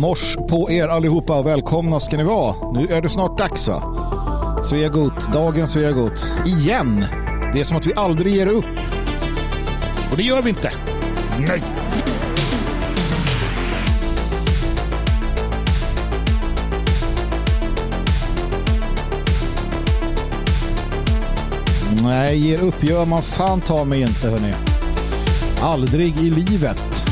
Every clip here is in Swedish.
Mors på er allihopa. Välkomna ska ni vara. Nu är det snart dags va? Svegot, dagens Svegot. Igen. Det är som att vi aldrig ger upp. Och det gör vi inte. Nej. Nej, ger upp gör man fan ta mig inte hörni. Aldrig i livet.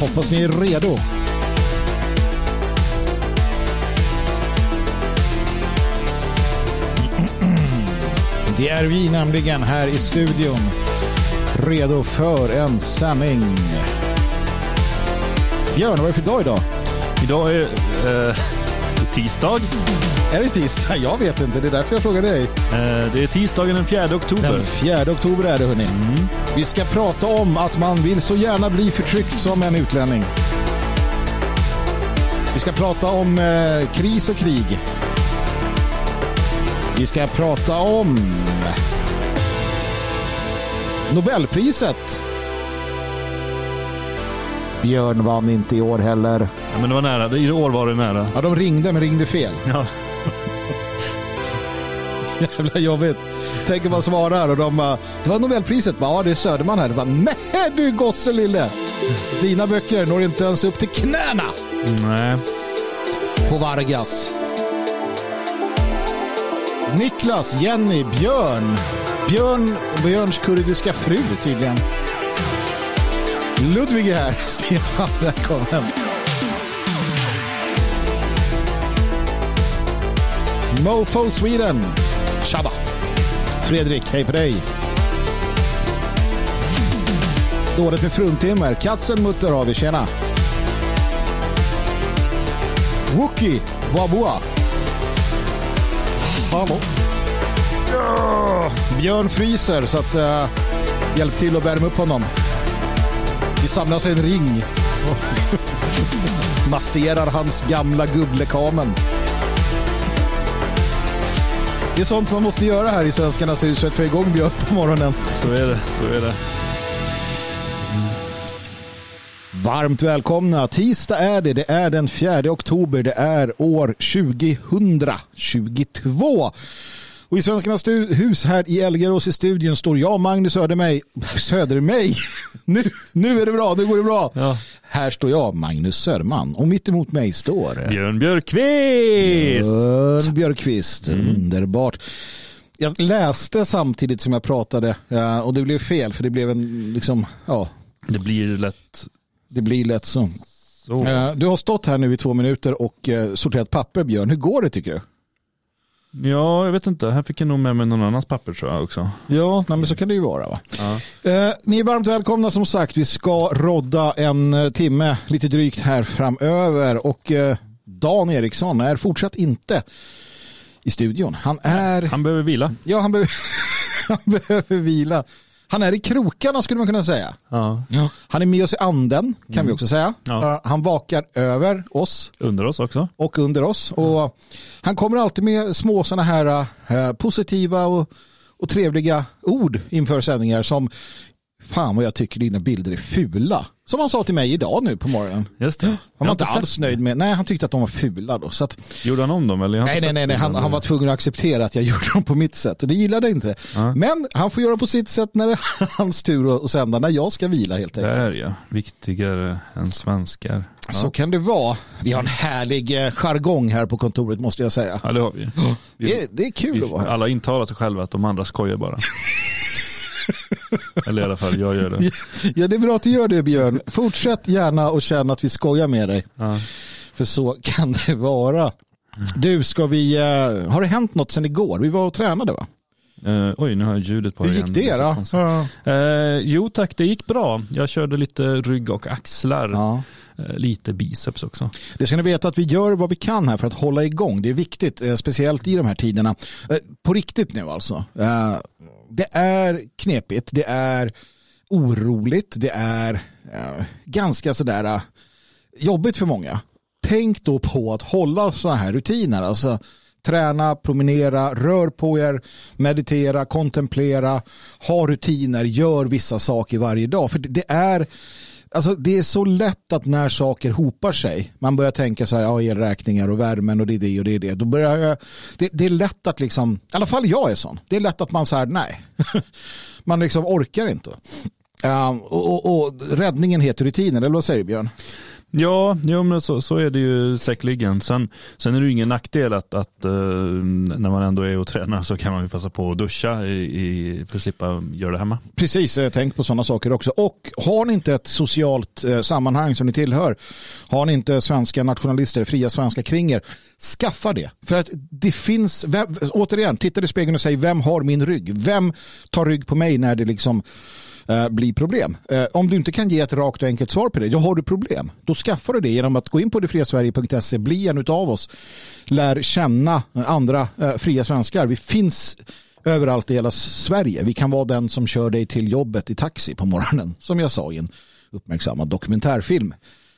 Hoppas ni är redo. Det är vi nämligen här i studion. Redo för en sändning. Björn, vad är det för dag idag? Idag är eh, tisdag. Är det tisdag? Jag vet inte. Det är därför jag frågar dig. Eh, det är tisdagen den 4 oktober. Den 4 oktober är det hörni. Mm. Vi ska prata om att man vill så gärna bli förtryckt som en utlänning. Vi ska prata om eh, kris och krig. Vi ska prata om Nobelpriset. Björn vann inte i år heller. Ja, men det var nära. I år var det nära. Ja, de ringde men ringde fel. Ja. Jävla jobbigt. Tänk om man svarar och de bara, det var Nobelpriset. Bara, ja, det är Söderman här. Bara, Nej du gosse lille. Dina böcker når inte ens upp till knäna Nej. på Vargas. Niklas, Jenny, Björn. Björn, Björns kurdiska fru tydligen. Ludvig är här. Stefan, välkommen. Mofo Sweden. Tjaba. Fredrik, hej på dig. Dåligt med fruntimmer. Katzenmutter har vi, tjena. Wookie, Wabua. Hallå. Björn fryser så att uh, hjälp till att värma upp honom. Vi samlas i en ring och masserar hans gamla gubblekamen. Det är sånt man måste göra här i Svenskarnas hus för att få igång Björn på morgonen. Så är det. Så är det. Varmt välkomna. Tisdag är det. Det är den 4 oktober. Det är år 2022. Och i Svenskarnas hus här i Elgarås i studion står jag, Magnus Södermej. Södermej? Nu, nu är det bra, nu går det bra. Ja. Här står jag, Magnus Söderman. Och mitt emot mig står Björn Björkqvist! Björn Björkqvist. Underbart. Jag läste samtidigt som jag pratade och det blev fel för det blev en, liksom, ja, Det blir lätt det blir lätt så. så. Du har stått här nu i två minuter och eh, sorterat papper, Björn. Hur går det tycker du? Ja, jag vet inte. Här fick jag nog med mig någon annans papper tror jag också. Ja, nej, men så kan det ju vara. Va? Ja. Eh, ni är varmt välkomna som sagt. Vi ska rodda en eh, timme lite drygt här framöver och eh, Dan Eriksson är fortsatt inte i studion. Han är, Han behöver vila. ja han, behöver han behöver vila. Han är i krokarna skulle man kunna säga. Ja. Han är med oss i anden kan vi också säga. Ja. Han vakar över oss Under oss också. och under oss. Och han kommer alltid med små sådana här eh, positiva och, och trevliga ord inför sändningar som fan vad jag tycker dina bilder är fula. Som han sa till mig idag nu på morgonen. Just det. Han var inte sett alls nöjd med, nej han tyckte att de var fula då. Så att, Gjorde han om dem eller? Nej, inte nej, nej, nej. Han, han var tvungen att acceptera att jag gjorde dem på mitt sätt och det gillade jag inte. Ja. Men han får göra på sitt sätt när det är hans tur att- sända, när jag ska vila helt enkelt. Där ja. Viktigare än svenskar. Ja. Så kan det vara. Vi har en härlig eh, jargong här på kontoret måste jag säga. Ja, det har vi. Det, är- det är kul vi att vara alla intalar sig själva att de andra skojar bara. eller i alla fall, jag gör det. Ja, det är bra att du gör det Björn. Fortsätt gärna och känna att vi skojar med dig. Ja. För så kan det vara. Du, ska vi, eh, har det hänt något sedan igår? Vi var och tränade va? Eh, oj, nu har jag ljudet på Hur gick det så då? Eh, jo tack, det gick bra. Jag körde lite rygg och axlar. Lite biceps också. Det ska ni veta att vi gör vad vi kan här för att hålla igång. Det är viktigt, speciellt i de här tiderna. På riktigt nu alltså. Det är knepigt, det är oroligt, det är ja, ganska sådär äh, jobbigt för många. Tänk då på att hålla sådana här rutiner. Alltså, Träna, promenera, rör på er, meditera, kontemplera, ha rutiner, gör vissa saker varje dag. För det är Alltså det är så lätt att när saker hopar sig, man börjar tänka så här, ja, elräkningar och värmen och det är det och det är det. Då börjar jag, det, det är lätt att liksom, i alla fall jag är sån, det är lätt att man så här, nej, man liksom orkar inte. Um, och, och, och, räddningen heter rutiner, eller vad säger du Björn? Ja, ja men så, så är det ju säkerligen. Sen, sen är det ju ingen nackdel att, att uh, när man ändå är och tränar så kan man ju passa på att duscha i, i, för att slippa göra det hemma. Precis, tänk på sådana saker också. Och har ni inte ett socialt eh, sammanhang som ni tillhör, har ni inte svenska nationalister, fria svenska kring er, skaffa det. För att det finns, vem, återigen, titta i spegeln och säg vem har min rygg? Vem tar rygg på mig när det liksom Eh, bli problem. Eh, om du inte kan ge ett rakt och enkelt svar på det, då har du problem. Då skaffar du det genom att gå in på detfriasverige.se, bli en av oss, lär känna andra eh, fria svenskar. Vi finns överallt i hela Sverige. Vi kan vara den som kör dig till jobbet i taxi på morgonen, som jag sa i en uppmärksammad dokumentärfilm.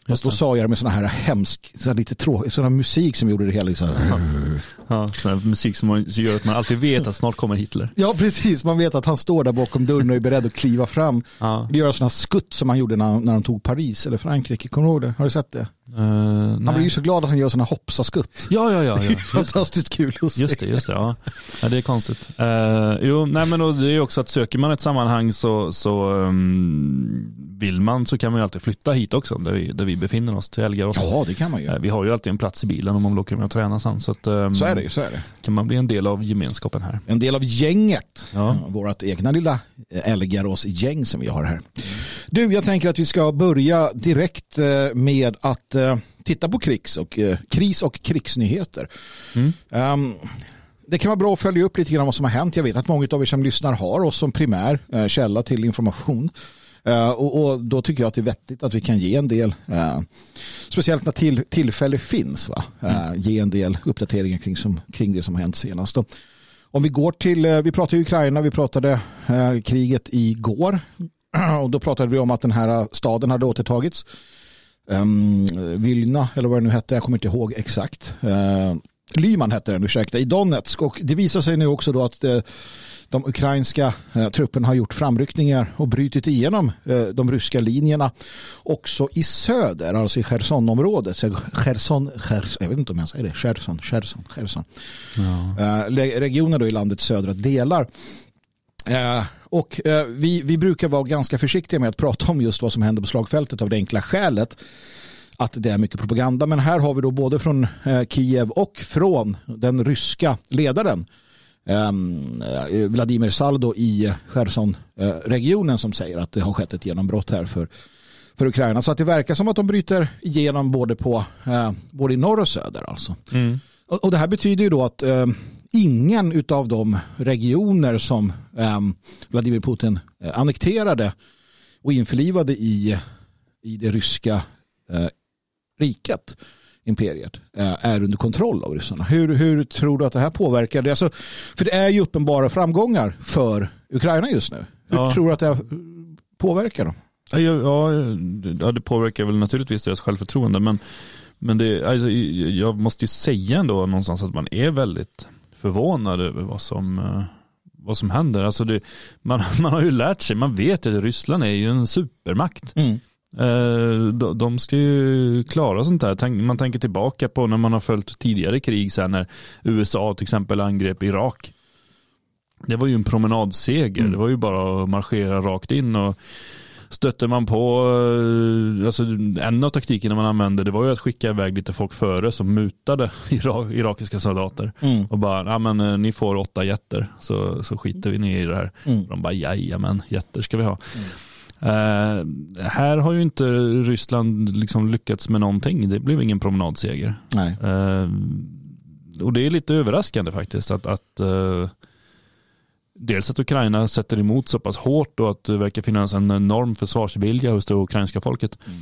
Fast då sa jag det med sån här hemsk, så här lite tråkig, sån här musik som gjorde det hela liksom. Ja, sån här musik som gör att man alltid vet att snart kommer Hitler. Ja, precis. Man vet att han står där bakom dörren och är beredd att kliva fram. Ja. Det gör sådana skutt som han gjorde när, när han tog Paris eller Frankrike. Kommer du ihåg det? Har du sett det? Uh, han blir ju så glad att han gör sådana hoppsaskutt. Ja, ja, ja. ja. Fantastiskt kul att se. Just det, just det. Ja, ja det är konstigt. Uh, jo, nej men det är också att söker man ett sammanhang så, så um, vill man så kan man ju alltid flytta hit också, där vi, där vi befinner oss, till Elgarås. Ja, det kan man ju. Uh, vi har ju alltid en plats i bilen om man vill åka med och träna sen. Så, att, um, så är det, så är det. Kan man bli en del av gemenskapen här. En del av gänget. Ja. Vårt egna lilla Elgarås-gäng som vi har här. Du, jag tänker att vi ska börja direkt med att Eh, titta på krigs och, eh, kris och krigsnyheter. Mm. Um, det kan vara bra att följa upp lite grann vad som har hänt. Jag vet att många av er som lyssnar har oss som primär källa till information. Eh, och, och, då tycker jag att det är vettigt att vi kan ge en del, eh, speciellt när till, tillfälle finns, va? Eh, ge en del uppdateringar kring, som, kring det som har hänt senast. Då. Om vi går till, vi pratade Ukraina, vi pratade kriget igår och då pratade vi om att den här staden hade återtagits um, Vilna, eller vad det nu hette, jag kommer inte ihåg exakt. Uh, Lyman hette den, ursäkta, i Donetsk. Och det visar sig nu också då att uh, de ukrainska uh, trupperna har gjort framryckningar och brutit igenom uh, de ryska linjerna också i söder, alltså i Chersonområdet. Cherson, Cherson, jag vet inte om jag säger det, Cherson, Cherson, Cherson. Ja. regioner då i landets södra delar. Eh, och eh, vi, vi brukar vara ganska försiktiga med att prata om just vad som händer på slagfältet av det enkla skälet att det är mycket propaganda. Men här har vi då både från eh, Kiev och från den ryska ledaren Vladimir Saldo i Cherson-regionen som säger att det har skett ett genombrott här för, för Ukraina. Så att det verkar som att de bryter igenom både, på, både i norr och söder. Alltså. Mm. Och, och det här betyder ju då att ingen av de regioner som eh, Vladimir Putin eh, annekterade och införlivade i, i det ryska eh, riket, imperiet, eh, är under kontroll av ryssarna. Hur, hur tror du att det här påverkar? Det? Alltså, för det är ju uppenbara framgångar för Ukraina just nu. Hur ja. tror du att det påverkar dem? Ja, ja, det påverkar väl naturligtvis deras självförtroende, men, men det, alltså, jag måste ju säga ändå någonstans att man är väldigt förvånad över vad som, eh, vad som händer. Alltså det, man, man har ju lärt sig, man vet ju att Ryssland är ju en supermakt. Mm. Eh, de ska ju klara sånt här. Man tänker tillbaka på när man har följt tidigare krig, sen när USA till exempel angrep Irak. Det var ju en promenadseger. Mm. Det var ju bara att marschera rakt in och stötte man på, eh, alltså en av taktikerna man använde det var ju att skicka iväg lite folk före som mutade irakiska soldater. Mm. Och bara, ja men eh, ni får åtta jätter så, så skiter vi ner i det här. Mm. De bara, men jätter ska vi ha. Mm. Uh, här har ju inte Ryssland liksom lyckats med någonting. Det blev ingen promenadseger. Nej. Uh, och det är lite överraskande faktiskt att, att uh, dels att Ukraina sätter emot så pass hårt och att det verkar finnas en enorm försvarsvilja hos det ukrainska folket. Mm.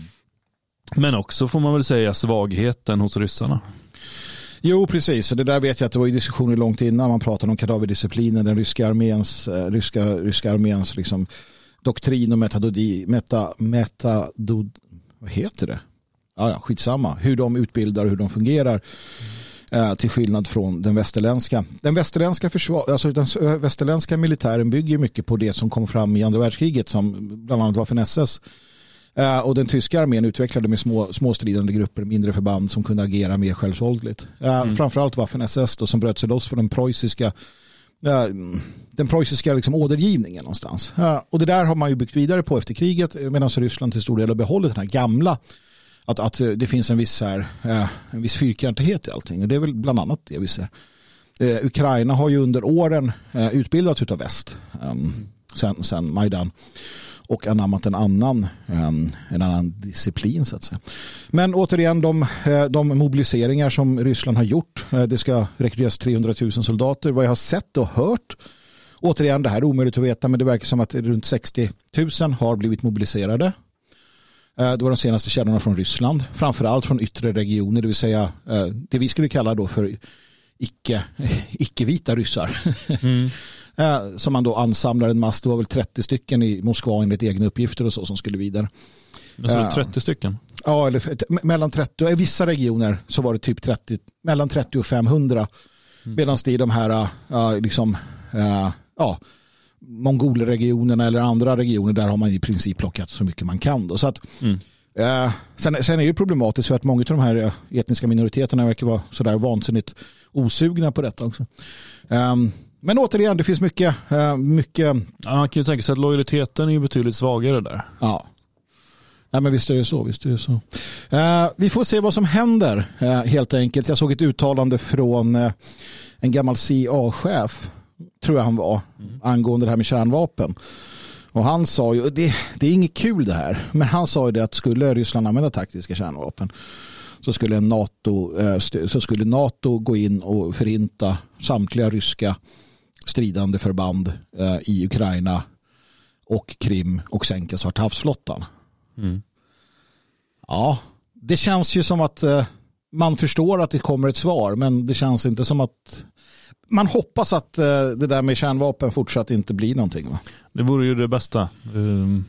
Men också får man väl säga svagheten hos ryssarna. Jo, precis. Det där vet jag att det var i diskussioner långt innan man pratade om kadaverdisciplinen, den ryska arméns, eh, ryska, ryska arméns liksom, doktrin och metododi, meta, metadod, vad heter det? Ja, ja, skitsamma. Hur de utbildar och hur de fungerar. Eh, till skillnad från den västerländska. Den västerländska, försvar, alltså den västerländska militären bygger mycket på det som kom fram i andra världskriget som bland annat var för SS. Eh, och den tyska armén utvecklade med små, små stridande grupper, mindre förband som kunde agera mer självsvåldligt. Mm. Framförallt Waffen SS då, som bröt sig loss från den preussiska den preussiska liksom ådergivningen någonstans. Och det där har man ju byggt vidare på efter kriget medan Ryssland till stor del har behållit den här gamla att, att det finns en viss, här, en viss fyrkantighet i allting och det är väl bland annat det vi ser. Ukraina har ju under åren utbildats av väst sen, sen Majdan och anammat en annan, en annan disciplin så att säga. Men återigen de, eh, de mobiliseringar som Ryssland har gjort. Eh, det ska rekryteras 300 000 soldater. Vad jag har sett och hört återigen, det här är omöjligt att veta men det verkar som att runt 60 000 har blivit mobiliserade. Eh, det var de senaste källorna från Ryssland, framförallt från yttre regioner, det vill säga det vi skulle kalla då för icke, icke-vita ryssar. Mm. Eh, som man då ansamlar en mass. Det var väl 30 stycken i Moskva enligt egna uppgifter och så som skulle vidare. Alltså 30 stycken? Ja, eller mellan 30, i vissa regioner så var det typ 30, mellan 30 och 500. Mm. Medan det i de här, uh, liksom, uh, ja, mongolregionerna eller andra regioner där har man i princip plockat så mycket man kan. Då. Så att, mm. uh, sen, sen är det problematiskt för att många av de här etniska minoriteterna verkar vara sådär vansinnigt osugna på detta också. Um, men återigen, det finns mycket. Eh, mycket... Ja, man kan ju tänka sig att lojaliteten är betydligt svagare där. Ja. Nej, men visst är det så. Visst är det så. Uh, vi får se vad som händer uh, helt enkelt. Jag såg ett uttalande från en gammal CIA-chef, tror jag han var, mm. angående det här med kärnvapen. Och han sa ju, det, det är inget kul det här, men han sa ju det att skulle Ryssland använda taktiska kärnvapen så skulle, NATO, så skulle NATO gå in och förinta samtliga ryska stridande förband eh, i Ukraina och Krim och sänka Svarta havsflottan. Mm. Ja, det känns ju som att eh, man förstår att det kommer ett svar men det känns inte som att man hoppas att eh, det där med kärnvapen fortsatt inte blir någonting. Va? Det vore ju det bästa. Um...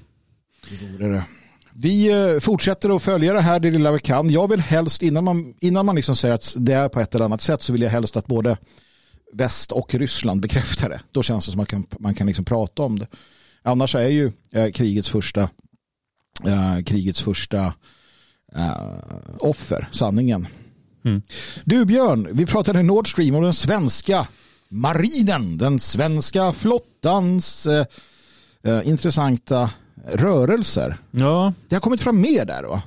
Det vore det. Vi fortsätter att följa det här det lilla vi kan. Jag vill helst, innan man, innan man liksom säger att det är på ett eller annat sätt, så vill jag helst att både väst och Ryssland bekräftar det. Då känns det som att man kan, man kan liksom prata om det. Annars är ju eh, krigets första, eh, krigets första eh, offer sanningen. Mm. Du Björn, vi pratade Nord Stream och den svenska marinen, den svenska flottans eh, eh, intressanta rörelser. Ja. Det har kommit fram mer där då?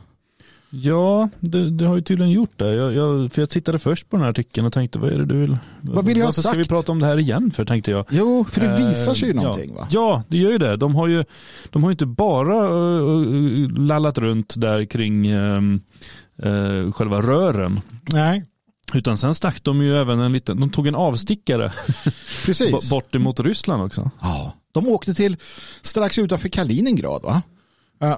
Ja, det, det, har ju tydligen gjort det. Jag, jag, för jag tittade först på den här artikeln och tänkte, vad är det du vill? Vad vill jag Varför ha sagt? ska vi prata om det här igen för, tänkte jag. Jo, för det visar sig ju någonting ja. va? Ja, det gör ju det. De har ju, de har inte bara uh, lallat runt där kring uh, själva rören. Nej. Utan sen stack de ju även en liten, de tog en avstickare Precis. bort emot Ryssland också. Ja, de åkte till strax utanför Kaliningrad va?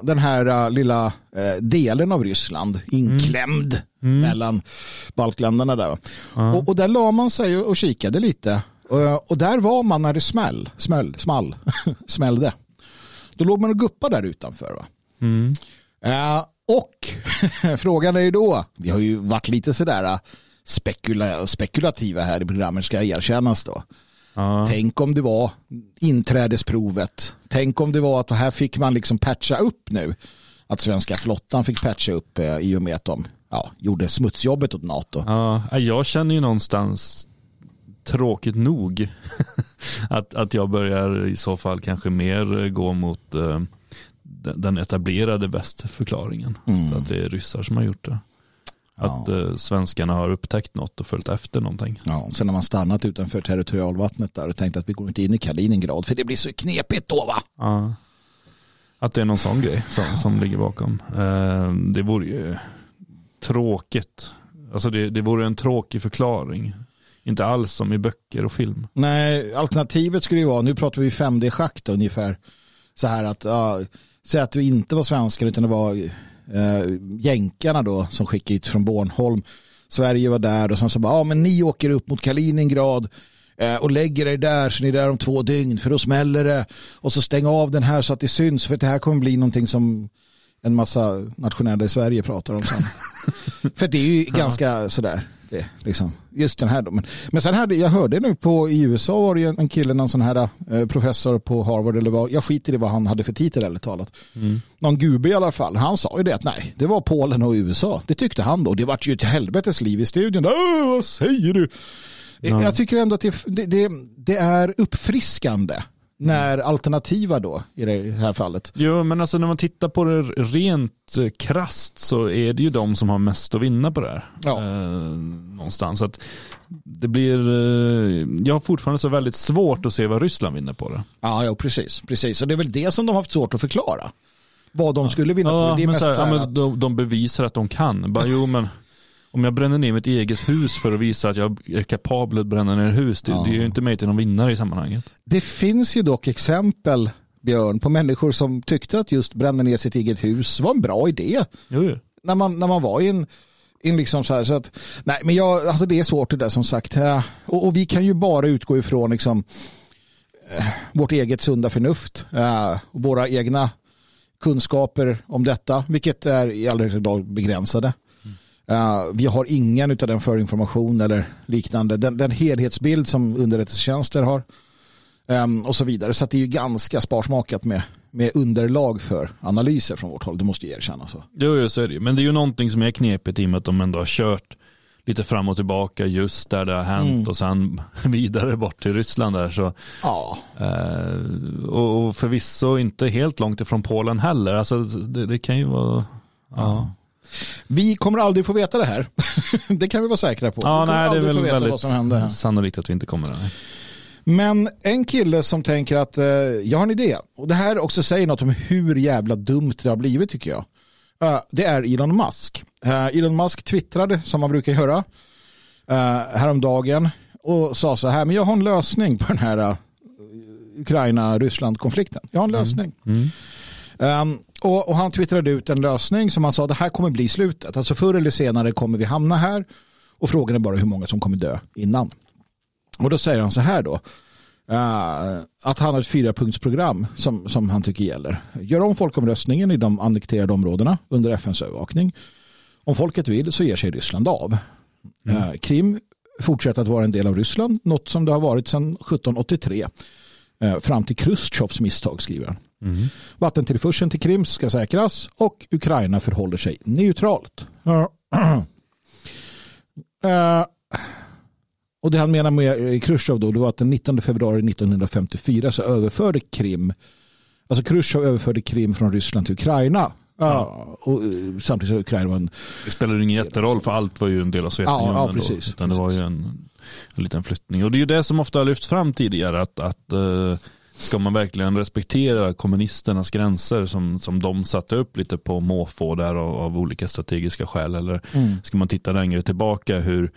Den här uh, lilla uh, delen av Ryssland inklämd mm. Mm. mellan balkländerna där. Mm. Och, och, där la man sig och, och kikade lite. Uh, och där var man när det smäll, smäll, small, smällde. Då låg man och guppade där utanför. Va? Mm. och frågan är ju då, vi har ju varit lite sådär spekula, spekulativa här i programmet ska erkännas då. Ja. Tänk om det var inträdesprovet. Tänk om det var att här fick man liksom patcha upp nu. Att svenska flottan fick patcha upp eh, i och med att de ja, gjorde smutsjobbet åt NATO. Ja, jag känner ju någonstans tråkigt nog att, att jag börjar i så fall kanske mer gå mot eh, den etablerade västförklaringen. Mm. Att det är ryssar som har gjort det. Att ja. Eh, svenskarna har upptäckt något och följt efter någonting. Ja, sen har man stannat utanför territorialvattnet där och tänkt att vi går inte in i Kaliningrad för det blir så knepigt då va? Ja. Att det är någon sån grej som, som ligger bakom. Eh, det vore ju tråkigt. Alltså det, det vore en tråkig förklaring. Inte alls som i böcker och film. Nej, alternativet skulle ju vara, nu pratar vi 5D-schakt ungefär. Så här att, ja, säg att du inte var svenskar utan det var eh, jänkarna då som skickade hit från Bornholm. Sverige var där och sen så bara, ja men ni åker upp mot Kaliningrad eh, och lägger er där så ni är där om två dygn för då smäller det och så stäng av den här så att det syns för det här kommer bli någonting som en massa nationella i Sverige pratar om sen. för det är ju ganska sådär det, liksom, just den här då. Men, men sen hade jag hörde nu på i USA var det en kille, någon sån här eh, professor på Harvard eller vad, jag skiter i vad han hade för titel eller talat. Mm. Någon gubbe i alla fall, han sa ju det att nej, det var Polen och USA. Det tyckte han då. Det vart ju ett helvetes liv i studion. vad säger du? Ja. Jag tycker ändå att det, det, det är uppfriskande när alternativa då i det här fallet. Jo, men alltså när man tittar på det rent eh, krast så är det ju de som har mest att vinna på det här. Ja. Eh, någonstans. att det blir, eh, jag har fortfarande så väldigt svårt att se vad Ryssland vinner på det. Ja, ja precis, precis. Och det är väl det som de har haft svårt att förklara. Vad de skulle vinna ja, på. Det är mest så här, ja, men de, de bevisar att de kan. Bara, jo, men om jag bränner ner mitt eget hus för att visa att jag är kapabel att bränna ner hus, det, ja. det är ju inte mig till någon vinnare i sammanhanget. Det finns ju dock exempel, Björn, på människor som tyckte att just bränna ner sitt eget hus var en bra idé. Jo. När, man, när man var i en, in liksom så här, så att, nej men jag, alltså det är svårt det där som sagt. Och, och vi kan ju bara utgå ifrån liksom, eh, vårt eget sunda förnuft, äh, våra egna kunskaper om detta, vilket är i allra högsta grad begränsade. Uh, vi har ingen av den förinformation eller liknande. Den, den helhetsbild som underrättelsetjänster har um, och så vidare. Så det är ju ganska sparsmakat med, med underlag för analyser från vårt håll. Det måste ju erkännas. Jo, jo, så är det Men det är ju någonting som är knepigt i och med att de ändå har kört lite fram och tillbaka just där det har hänt mm. och sen vidare bort till Ryssland där så ja. eh, och förvisso inte helt långt ifrån Polen heller alltså det, det kan ju vara ja. Vi kommer aldrig få veta det här. det kan vi vara säkra på. Ja, nej, det är väl väldigt sannolikt att vi inte kommer det. Men en kille som tänker att eh, jag har en idé. Och det här också säger något om hur jävla dumt det har blivit tycker jag. Uh, det är Elon Musk. Uh, Elon Musk twittrade som man brukar göra uh, häromdagen och sa så här, men jag har en lösning på den här Ukraina-Ryssland-konflikten. Jag har en mm. lösning. Mm. Um, och, och, han twittrade ut en lösning som han sa det här kommer bli slutet. Alltså förr eller senare kommer vi hamna här och frågan är bara hur många som kommer dö innan. Och då säger han så här då. Uh, att han har ett fyrapunktsprogram som, som han tycker gäller. Gör om folkomröstningen i de annekterade områdena under FNs övervakning. Om folket vill så ger sig Ryssland av. Mm. Uh, Krim fortsätter att vara en del av Ryssland, något som det har varit sedan 1783. Uh, fram till Khrushchevs misstag skriver han. Mm. Vattentillförseln till Krim ska säkras och Ukraina förhåller sig neutralt. Uh, och det han menar med Khrushchev då, det var att den 19 februari 1954 så överförde Krim, alltså Khrushchev överförde Krim från Ryssland till Ukraina. Ja. och eh, samtidigt så Ukraina var en... Det spelade ingen jätteroll för allt var ju en del av Sovjetunionen. Ja, ja, precis. Då, utan det var ju en, en liten flyttning. Och det är ju det som ofta har lyfts fram tidigare att, att uh, Ska man verkligen respektera kommunisternas gränser som, som de satte upp lite på måfå där av, av olika strategiska skäl? Eller mm. ska man titta längre tillbaka hur,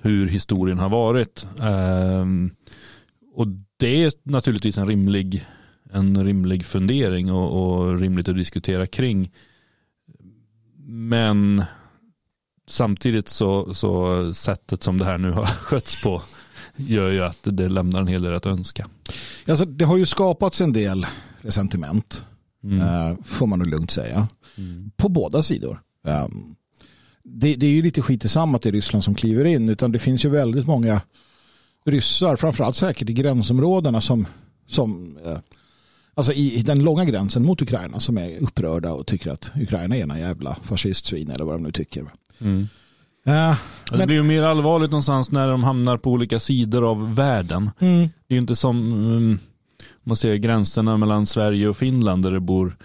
hur historien har varit? Um, och det är naturligtvis en rimlig, en rimlig fundering och, och rimligt att diskutera kring. Men samtidigt så, så sättet som det här nu har skötts på gör ju att det lämnar en hel del att önska. Alltså, det har ju skapats en del resentiment, mm. Eh, får man nog lugnt säga, mm. på båda sidor. Um, det, det, är ju lite skit i samma att det är Ryssland som kliver in, utan det finns ju väldigt många ryssar, framförallt säkert i gränsområdena som, som uh, alltså i, i, den långa gränsen mot Ukraina som är upprörda och tycker att Ukraina är en jävla fascistsvin eller vad de nu tycker. Mm. Ja, men... Det blir ju mer allvarligt någonstans när de hamnar på olika sidor av världen. Mm. Det är ju inte som um, man ser gränserna mellan Sverige och Finland där det bor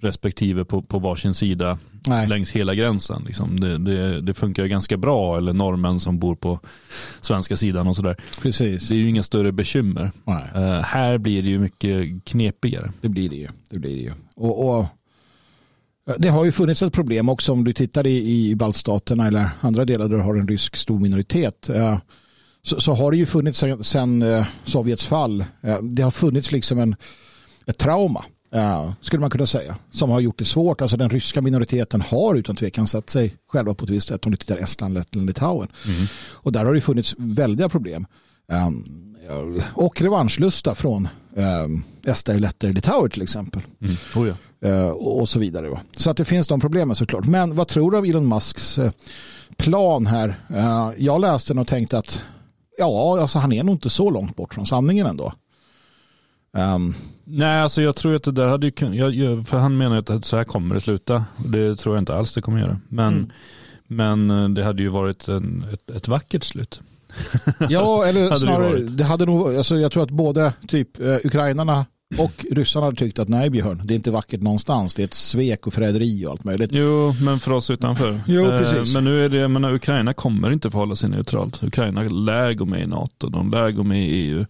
respektive på, på varsin sida Nej. längs hela gränsen. Liksom. Det, det, det, funkar ganska bra, eller norrmän som bor på svenska sidan och sådär. Precis. Det är ju inga större bekymmer. Uh, här blir det ju mycket knepigare. Det blir det ju. Det blir det ju. Och, och det har ju funnits ett problem också om du tittar i, i baltstaterna eller andra delar där du har en rysk stor minoritet. Så, så har det ju funnits sedan eh, Sovjets fall. Det har funnits liksom en, ett trauma skulle man kunna säga, som har gjort det svårt. Alltså den ryska minoriteten har utan tvekan satt sig själva på ett visst sätt om du tittar Estland, Lettland, Litauen. Mm. Och där har det funnits väldiga problem. Um, och revanschlusta från um, Ester, Letter, Litauer till exempel. Mm. Oh ja. Uh, och så vidare. Så att det finns de problemen såklart. Men vad tror du om Elon Musks uh, plan här. Eh, jag läste den och tänkte att ja, alltså han är nog inte så långt bort från sanningen ändå. Um, Nej, alltså jag tror att det där hade ju kunnat, för han menar ju att så här kommer det sluta. Det tror jag inte alls det kommer göra. Men, mm. men eh, det hade ju varit en, ett, ett vackert slut. ja, eller snarare, det, det, hade nog, alltså jag tror att både typ uh, ukrainarna och ryssarna hade tyckt att nej Björn, det är inte vackert någonstans. Det är ett svek och förräderi och allt möjligt. Jo, men för oss utanför. Jo, eh, precis. Men nu är det, jag menar, Ukraina kommer inte förhålla sig neutralt. Ukraina lär gå med i NATO, de lär gå med i EU.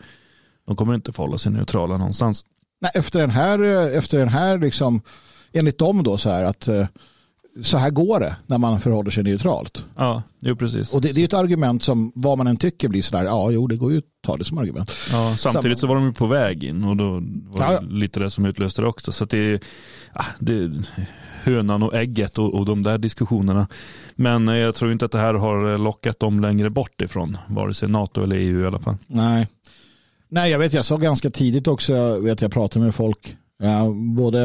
De kommer inte förhålla sig neutrala någonstans. Nej, efter den här, eh, efter den här liksom, enligt dem då så här att eh, så här går det när man förhåller sig neutralt. Ja, jo precis. Och det, det är ett argument som vad man än tycker blir sådär, ja jo det går ju att ta det som argument. Ja, samtidigt så var de ju på väg in och då var det ja, lite det som utlöste det också. Så det är, ja, det är hönan och ägget och, och de där diskussionerna. Men jag tror inte att det här har lockat dem längre bort ifrån vare sig NATO eller EU i alla fall. Nej. Nej, jag vet, jag sa ganska tidigt också, jag vet jag pratade med folk Ja, både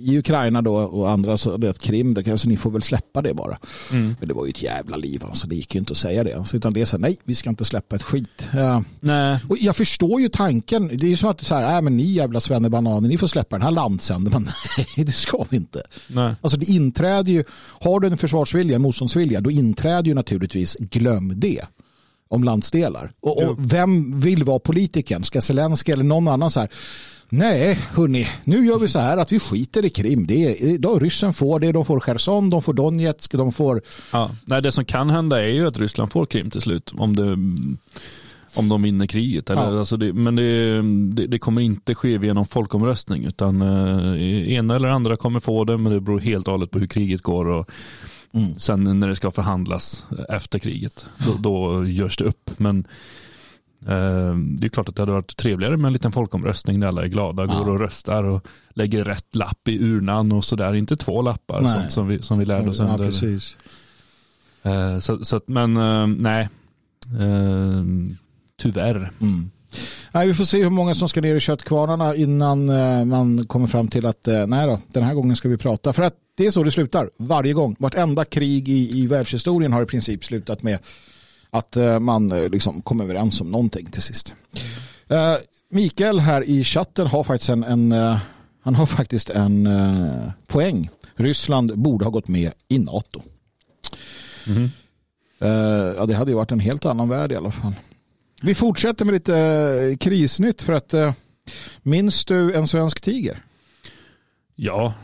i Ukraina då och andra så det Krim, det kanske ni får väl släppa det bara. Mm. Men det var ju ett jävla liv alltså, det gick ju inte att säga det. Alltså, utan det är så här, nej, vi ska inte släppa ett skit. Nej. Och jag förstår ju tanken, det är ju som att så här, äh, men ni jävla svennebananer, ni får släppa den här landsänden. Men nej, det ska vi inte. Nej. Alltså det inträder ju, har du en försvarsvilja, en motståndsvilja, då inträder ju naturligtvis, glöm det om landsdelar. Och, och vem vill vara politikern? Ska Zelensky eller någon annan så här Nej, hörni, nu gör vi så här att vi skiter i Krim. Det är, då, ryssen får det, de får Cherson, de får Donetsk, de får... Ja, nej, det som kan hända är ju att Ryssland får Krim till slut. Om, det, om de vinner kriget. Eller, ja. alltså det, men det, det, det, kommer inte ske någon folkomröstning. Utan eh, ena eller andra kommer få det, men det beror helt och hållet på hur kriget går. Och, mm. Sen när det ska förhandlas efter kriget, då, då görs det upp. Men det är klart att det hade varit trevligare med en liten folkomröstning där alla är glada, ja. går och röstar och lägger rätt lapp i urnan och sådär. Inte två lappar sånt som, vi, som vi lärde oss under. Ja, precis. Eh, så, så, men eh, nej, tyvärr. Mm. Nej, vi får se hur många som ska ner i köttkvarnarna innan man kommer fram till att nej då, den här gången ska vi prata. För att det är så det slutar varje gång. Vartenda krig i, i världshistorien har i princip slutat med att eh, man eh, liksom kom överens om någonting till sist. Mm. Mikael här i chatten har faktiskt en, en han har faktiskt en poäng. Ryssland borde ha gått med i NATO. Mm. Ja, det hade ju varit en helt annan värld i alla fall. Vi fortsätter med lite krisnytt för att minns du en svensk tiger? Ja,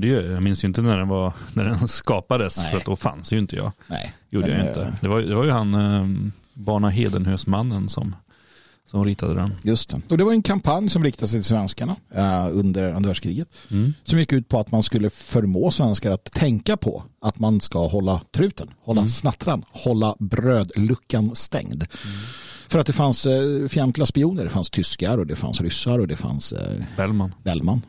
det gör jag. Jag minns ju inte när den, var, när den skapades Nej. för att då fanns ju inte jag. Nej. Gjorde jag inte. Det var, det var ju han eh, Barna Hedenhösmannen som, som ritade den. Just det. Och det var en kampanj som riktade sig till svenskarna under andra världskriget. Mm. Som gick ut på att man skulle förmå svenskar att tänka på att man ska hålla truten, hålla mm. snattran, hålla brödluckan stängd. Mm. För att det fanns eh, fientliga spioner. Det fanns tyskar och det fanns ryssar och det fanns eh, Bellman. Bellman.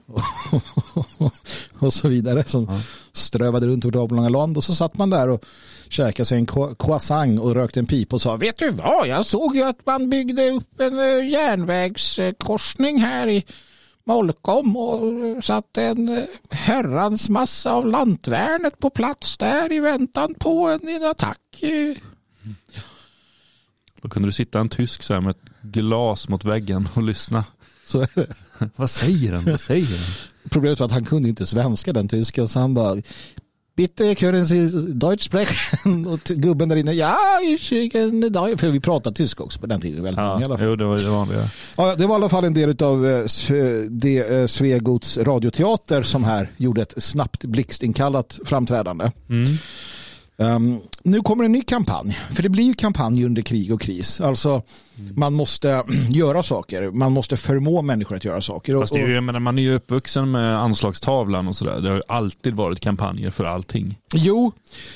och så vidare som ja. strövade runt vårt avlånga land. Och så satt man där och käkade sig en croissant och rökte en pipa och sa vet du vad, jag såg ju att man byggde upp en eh, järnvägskorsning här i Molkom och satte en herrans massa av lantvärnet på plats där i väntan på en attack. Mm. Då kunde du sitta en tysk så här med ett glas mot väggen och lyssna. Så är det. Vad säger han? Vad säger han? Problemet var att han kunde inte svenska den tysken så han bara Bitte können Sie Deutsch sprechen? Och gubben där inne, ja, för vi pratade tyska också på den tiden. Väldigt ja, många, i alla fall. Jo, det var det vanliga. Ja, det var i alla fall en del av eh, det eh, Svegots radioteater som här gjorde ett snabbt blixtinkallat framträdande. Mm. Um, nu kommer en ny kampanj, för det blir ju kampanj under krig och kris. Alltså man måste göra saker, man måste förmå människor att göra saker. Fast det är ju, menar, man är ju uppvuxen med anslagstavlan och sådär. Det har ju alltid varit kampanjer för allting. Jo,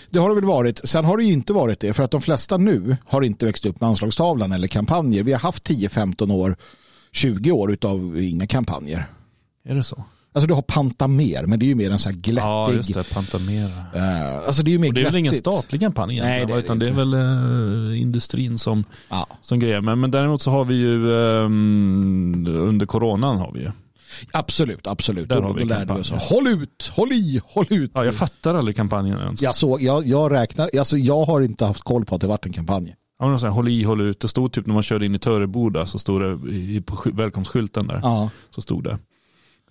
det har det väl varit. Sen har det ju inte varit det, för att de flesta nu har inte växt upp med anslagstavlan eller kampanjer. Vi har haft 10-15 år, 20 år utav inga kampanjer. Är det så? Alltså du har Pantamer, men det är ju mer en sån här glättig. Ja, just det. Pantamer. Uh, alltså det är ju mer Och det är väl ingen statlig kampanj egentligen, Nej, det är utan det, det är väl uh, industrin som, ja. som grejer. Men, men däremot så har vi ju um, under coronan har vi ju. Absolut, absolut. Där har vi då lärde vi oss. Håll ut, håll i, håll ut. Ja, jag fattar aldrig kampanjen ens. Jag, såg, jag, jag räknar, alltså jag har inte haft koll på att det varit en kampanj. Ja, men så här, håll i, håll ut. Det stod typ när man körde in i Töreboda så stod det i, på sky- välkomstskylten där. Ja. Så stod det.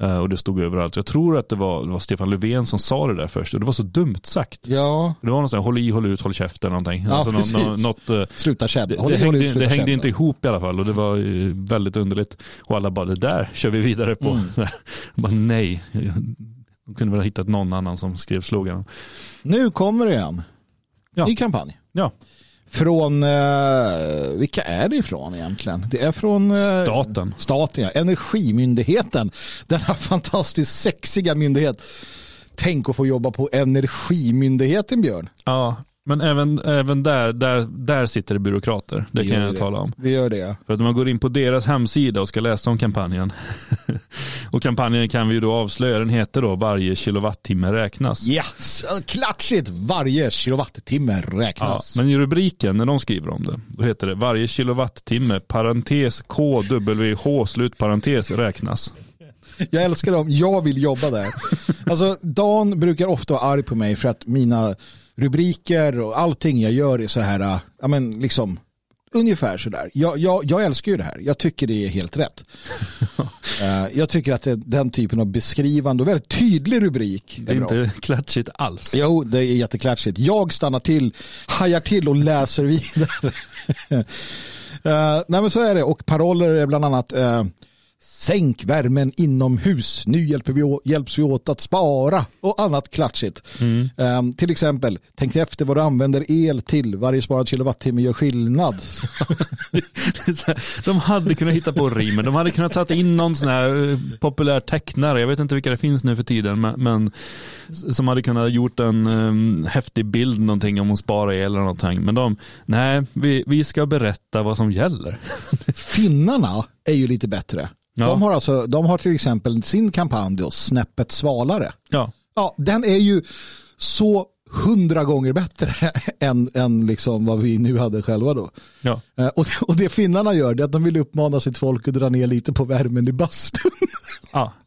Eh, och det stod överallt. Jag tror att det var, det var Stefan Löfven som sa det där först. Och det var så dumt sagt. ja, Det var något sånt håll i, håll ut, håll käften någonting. Ja, alltså, precis. nå- något, eh, sluta det, käbbla. Det, håll hängde, ut, det sluta hängde käbbla. inte ihop i alla fall och det var eh, väldigt underligt. Och alla bara, det där kör vi vidare på. Mm. bara, nej, de kunde väl ha hittat någon annan som skrev sloganen. Nu kommer det en. Ja. Ny kampanj. Ja, Från, eh, vilka är det ifrån egentligen? Det är från eh, staten. staten, ja. Energimyndigheten. Denna fantastiskt sexiga myndighet. Tänk att få jobba på Energimyndigheten, Björn. Ja, men även, även där, där, där sitter det byråkrater. Det, gör kan jag det. tala om. Det gör det. För att när man går in på deras hemsida och ska läsa om kampanjen. och kampanjen kan vi ju då avslöja, den heter då varje kilowattimme räknas. Ja, så klatschigt. Varje kilowattimme Ja, räknas. men i rubriken när de skriver om det, då heter det varje kilowattimme parentes KWH slutparentes räknas. Jag älskar dem. Jag vill jobba där. Alltså, Dan brukar ofta vara arg på mig för att mina rubriker och allting jag gör är så här, äh, ja men liksom, ungefär så där. Jag, jag, jag älskar ju det här. Jag tycker det är helt rätt. Eh, jag tycker att det, den typen av beskrivande och väldigt tydlig rubrik Det är bra. inte klatschigt alls. Jo, det är jätteklatschigt. Jag stannar till, hajar till och läser vidare. uh, nej men så är det. Och paroller är bland annat uh, Sänk värmen inomhus. Nu hjälper vi, å- hjälps vi åt att spara och annat klatschigt. Eh, till exempel, tänk efter vad du använder el till. Varje sparad kilowattimme gör skillnad. De hade kunnat hitta på rim, de hade kunnat ta in någon sån här eh, populär tecknare, jag vet inte vilka det finns nu för tiden, men, men som hade kunnat gjort en um, häftig bild någonting om att spara el eller någonting. Men de, nej, vi, vi ska berätta vad som gäller. Finnarna är ju lite bättre. Ja. De, har alltså, de har till exempel sin kampanj då, Snäppet svalare. Ja, Ja, den är ju så hundra gånger bättre än, än liksom vad vi nu hade själva då. ja. Eh, Och, och det finnarna gör det är att de vill uppmana sitt folk att dra ner lite på värmen i bastun. ja.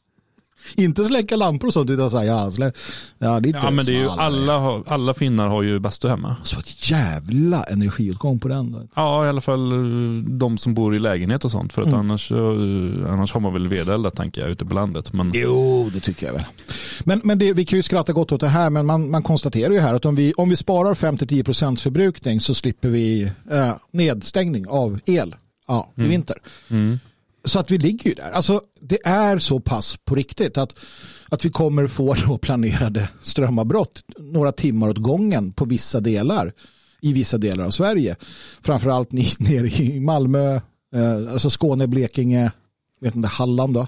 Inte släcka lampor och sånt utan säga ja, slä, ja, lite Ja men det är ju alla, har- alla finnar har ju bastu hemma. Så ett jävla energiåtgång på den. Då. Ja i alla fall eh, de som bor i lägenhet och sånt. För att Mm. annars, eh, annars har man väl vedeldat tänker jag ute på landet. Men Jo, det tycker jag väl. Men, men det, vi kan ju skratta gott åt det här, men man, man konstaterar ju här att om vi, om vi sparar 5-10% förbrukning så slipper vi eh, nedstängning av el ja, i vinter. mm. Så att vi ligger ju där. Alltså, det är så pass på riktigt att, att vi kommer få då planerade strömavbrott några timmar åt gången på vissa delar i vissa delar av Sverige. Framförallt nere i Malmö, eh, alltså Skåne, Blekinge, vet inte, Halland då.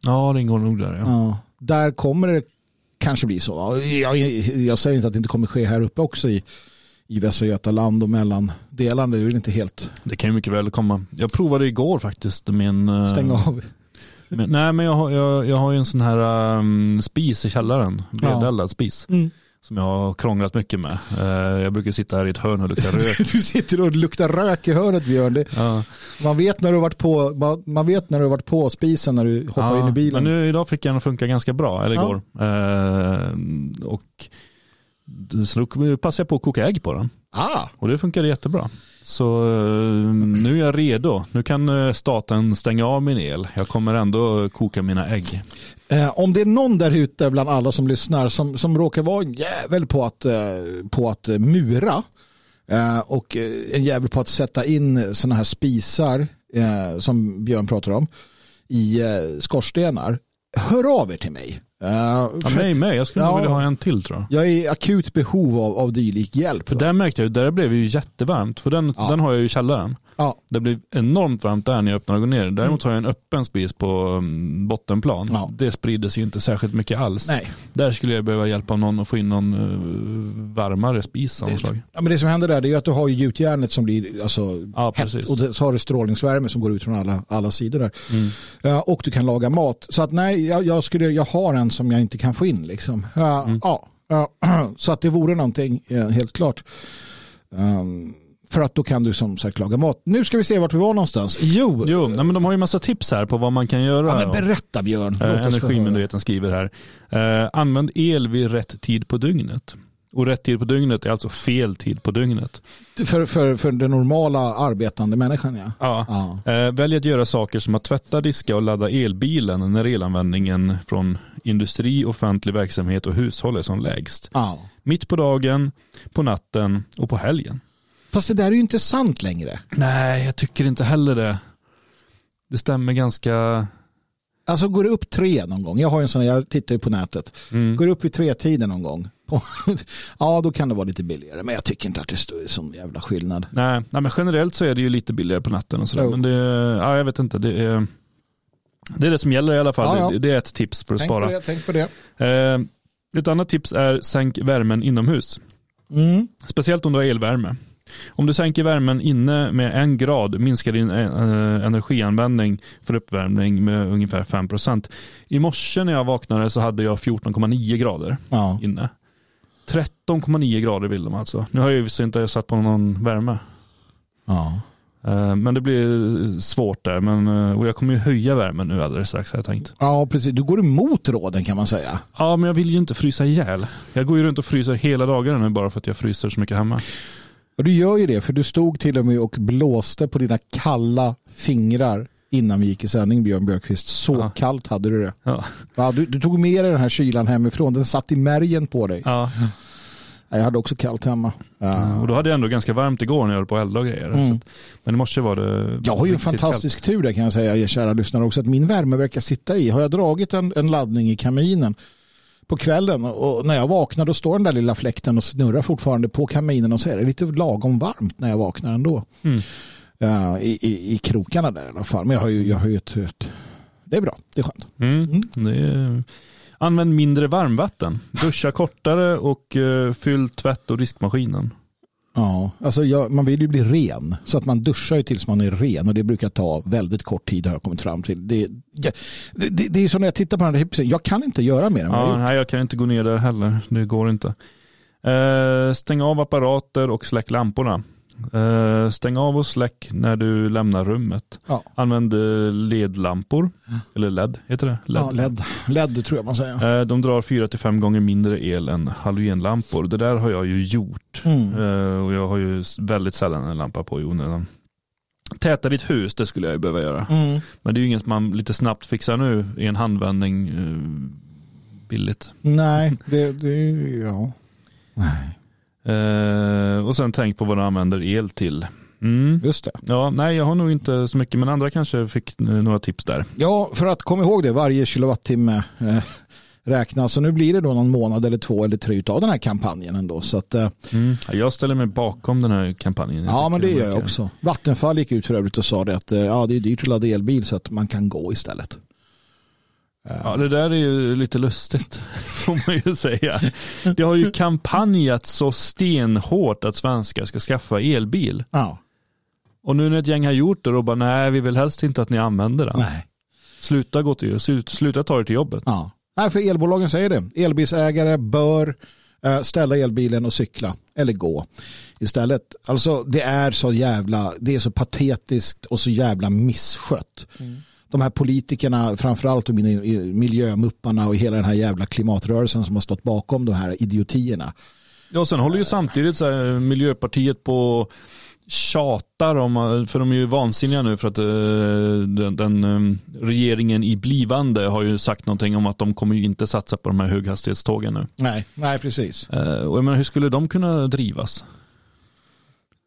ja det ingår nog där ja. Ja, där kommer det kanske bli så. Jag, jag säger inte att det inte kommer ske här uppe också i, i Västra Götaland och mellandelarna. Det är väl inte helt Det kan ju mycket väl komma. Jag provade igår faktiskt en... eh, stänga av. Men, nej men jag har, jag, jag har ju en sån här um, spis i källaren. Vedeldad spis. Mm. Som jag har krånglat mycket med. Eh, jag brukar sitta här i ett hörn och lukta rök. Du sitter och luktar rök i hörnet Björn. Det, ja. man, vet när du varit på, man, vet när du har varit på spisen när du hoppar Ja, in i bilen. Men nu idag fick jag den att funka ganska bra, eller Ja. igår. Eh, och så då passade jag på att koka ägg på den. Ah, Och det funkade jättebra. Så eh, nu är jag redo. Nu kan eh, staten stänga av min el. Jag kommer ändå koka mina ägg. eh, om det är någon där ute bland alla som lyssnar som, som råkar vara en jävel på att, eh, på att mura eh, och en jävel på att sätta in sådana här spisar som Björn pratar om i skorstenar. Hör av er till mig. Eh, Ja, mig med. Jag skulle Ja. vilja ha en till tror jag. jag är i akut behov av, av dylik hjälp. För där märkte jag där blev det ju jättevarmt. För den, Ja. den har jag ju i källaren. Ja. Det blir enormt varmt där när jag öppnar och går ner. Däremot har jag en öppen spis på mm, bottenplan. Ja. Det sprider sig inte särskilt mycket alls. Nej. Där skulle jag behöva hjälp av någon att få in någon uh, varmare spis av slag. Ja, men det som händer där det är att du har ju gjutjärnet som blir alltså, Ja, hett och det, så har du strålningsvärme som går ut från alla, alla sidor där. Mm. Ja, och du kan laga mat. Så att nej, jag, jag, skulle, jag har en som jag inte kan få in. Liksom. Ja, Mm. ja, ja, så att det vore någonting, eh, helt klart. Um, för att då kan du som sagt laga mat. Nu ska vi se vart vi var någonstans. Jo, Jo, nej, men de har ju massa tips här på vad man kan göra. ja, men berätta Björn. Eh, Energimyndigheten skriver här. Eh, använd el vid rätt tid på dygnet. Och rätt tid på dygnet är alltså fel tid på dygnet. För, för, för den normala arbetande människan ja. Ja. Ja. Eh, välj att göra saker som att tvätta, diska och ladda elbilen när elanvändningen från industri, offentlig verksamhet och hushåll är som lägst. ja. Mitt på dagen, på natten och på helgen. Fast det där är ju inte sant längre. Nej, jag tycker inte heller det. Det stämmer ganska... Alltså går det upp tre någon gång, jag har en sån, jag tittar ju på nätet, Mm. går det upp i tre tiden någon gång, ja då kan det vara lite billigare. Men jag tycker inte att det är sån jävla skillnad. Nej, nej, men generellt så är det ju lite billigare på natten och sådär. Jo. Men det, ja, jag vet inte. Det är, det är det som gäller i alla fall. Ja, ja. Det, det är ett tips för att Tänk spara. på det, tänk på det. Eh, ett annat tips är sänk värmen inomhus. Mm. Speciellt om du har elvärme. Om du sänker värmen inne med en grad minskar din eh, energianvändning för uppvärmning med ungefär 5%. I morse när jag vaknade så hade jag 14,9 grader Ja. inne. 13,9 grader vill de alltså. Nu har jag ju inte satt på någon värme. Ja. Eh, Men det blir svårt där. Men, eh, och jag kommer ju höja värmen nu alldeles strax har jag tänkt. ja, precis. Du går emot råden kan man säga. Ja, men jag vill ju inte frysa ihjäl. Jag går ju runt och fryser hela dagarna nu bara för att jag fryser så mycket hemma. Och du gör ju det, för du stod till och med och blåste på dina kalla fingrar innan vi gick i sändning, Björn Björkqvist. Så Ja. kallt hade du det. Ja. Ja, du, du tog med dig den här kylan hemifrån. Den satt i märgen på dig. Ja. Ja, Jag hade också kallt hemma. Ja. Och då hade jag ändå ganska varmt igår när jag höll på att elda och grejer. Mm. Att, men i morse var det Jag har ju en fantastisk tur där kan jag säga, er kära lyssnare också, att min värme verkar sitta i. Har jag dragit en, en laddning i kaminen på kvällen och när jag vaknar då står den där lilla fläkten och snurrar fortfarande på kaminen och så är det lite lagom varmt när jag vaknar ändå. Mm. Ja, i, i, I krokarna där i alla fall. Men jag har ju, jag har ju ett, ett... Det är bra, det är skönt. Mm. Det är... Använd mindre varmvatten. Duscha kortare och uh, fyll tvätt och diskmaskinen. Ja, alltså jag, man vill ju bli ren. Så att man duschar ju tills man är ren och det brukar ta väldigt kort tid har jag kommit fram till. Det, det, det, det är som när jag tittar på den här hipsen, jag kan inte göra mer än vad jag Ja, har gjort. nej, jag kan inte gå ner där heller. Det går inte. Eh, stäng av apparater och släck lamporna. Eh, stäng av och släck när du lämnar rummet. Ja. Använd eh, ledlampor. Eller LED heter det. LED. Ja, LED. LED tror jag man säger. Eh, de drar 4-5 gånger mindre el än halogenlampor. Det där har jag ju gjort. Mm. Eh, och jag har ju väldigt sällan en lampa på i onödan. Täta ditt hus, det skulle jag ju behöva göra. Mm. Men det är ju inget man lite snabbt fixar nu i en handvändning billigt. Nej, det, det ja. Nej, Eh, och sen tänk på vad du använder el till. Mm. just det. Ja, nej, jag har nog inte så mycket, men andra kanske fick eh, några tips där. Ja, för att komma ihåg det, varje kilowattimme eh, räknas. Så nu blir det då någon månad eller två eller tre av den här kampanjen ändå. Så att, eh, Mm. Ja, Jag ställer mig bakom den här kampanjen. ja, men det gör jag också. Vattenfall gick ut för övrigt och sa det att eh, ja, det är dyrt att ladda elbil så att man kan gå istället. Ja, det där är ju lite lustigt, får man ju säga. Det har ju kampanjat så stenhårt att svenskar ska skaffa elbil. ja. Och nu när ett gäng har gjort det, då bara nej, vi vill helst inte att ni använder den. Nej. Sluta gå till, slut- sluta ta er till jobbet. Ja. Nej, för elbolagen säger det. Elbilsägare bör eh, ställa elbilen och cykla eller gå istället. Alltså det är så jävla, det är så patetiskt och så jävla misskött. De här politikerna, framförallt min- miljömupparna och hela den här jävla klimatrörelsen som har stått bakom de här idiotierna. Ja, sen håller ju samtidigt så här, Miljöpartiet på och tjatar om, för de är ju vansinniga nu för att eh, den, den eh, regeringen i blivande har ju sagt någonting om att de kommer ju inte satsa på de här höghastighetstågen nu. Nej, nej precis. Eh, Och jag menar, hur skulle de kunna drivas?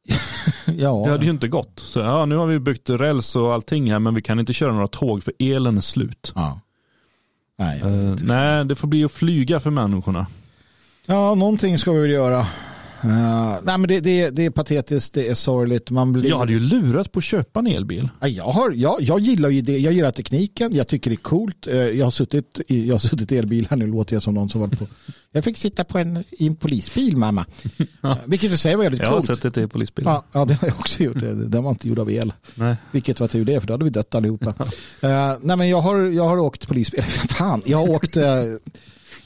Ja, Det hade ju inte gått. Så, ja, nu har vi byggt räls och allting här men vi kan inte köra några tåg för elen är slut. ja. Nej, inte. nej, det får bli att flyga för människorna. ja, någonting ska vi väl göra. Eh, nej, men det, det, det är patetiskt, det är sorgligt. Man blir... Jag hade ju lurat på att köpa en elbil. Ja, Jag, har, jag, jag gillar ju det. Jag gillar tekniken. Jag tycker det är coolt. Eh, Jag har suttit i, jag har suttit i elbil här nu låter jag som någon som var på. Jag fick sitta på en, i en polisbil mamma. Eh, Vilket i sig var väldigt Jag har coolt. sett ett polisbil. Ja, ja, det har jag också gjort. Den var inte gjord av el. Nej. Vilket var tur det, för då hade vi dött allihopa. uh, nej, men jag har, jag har åkt polisbil. Fan, jag har åkt...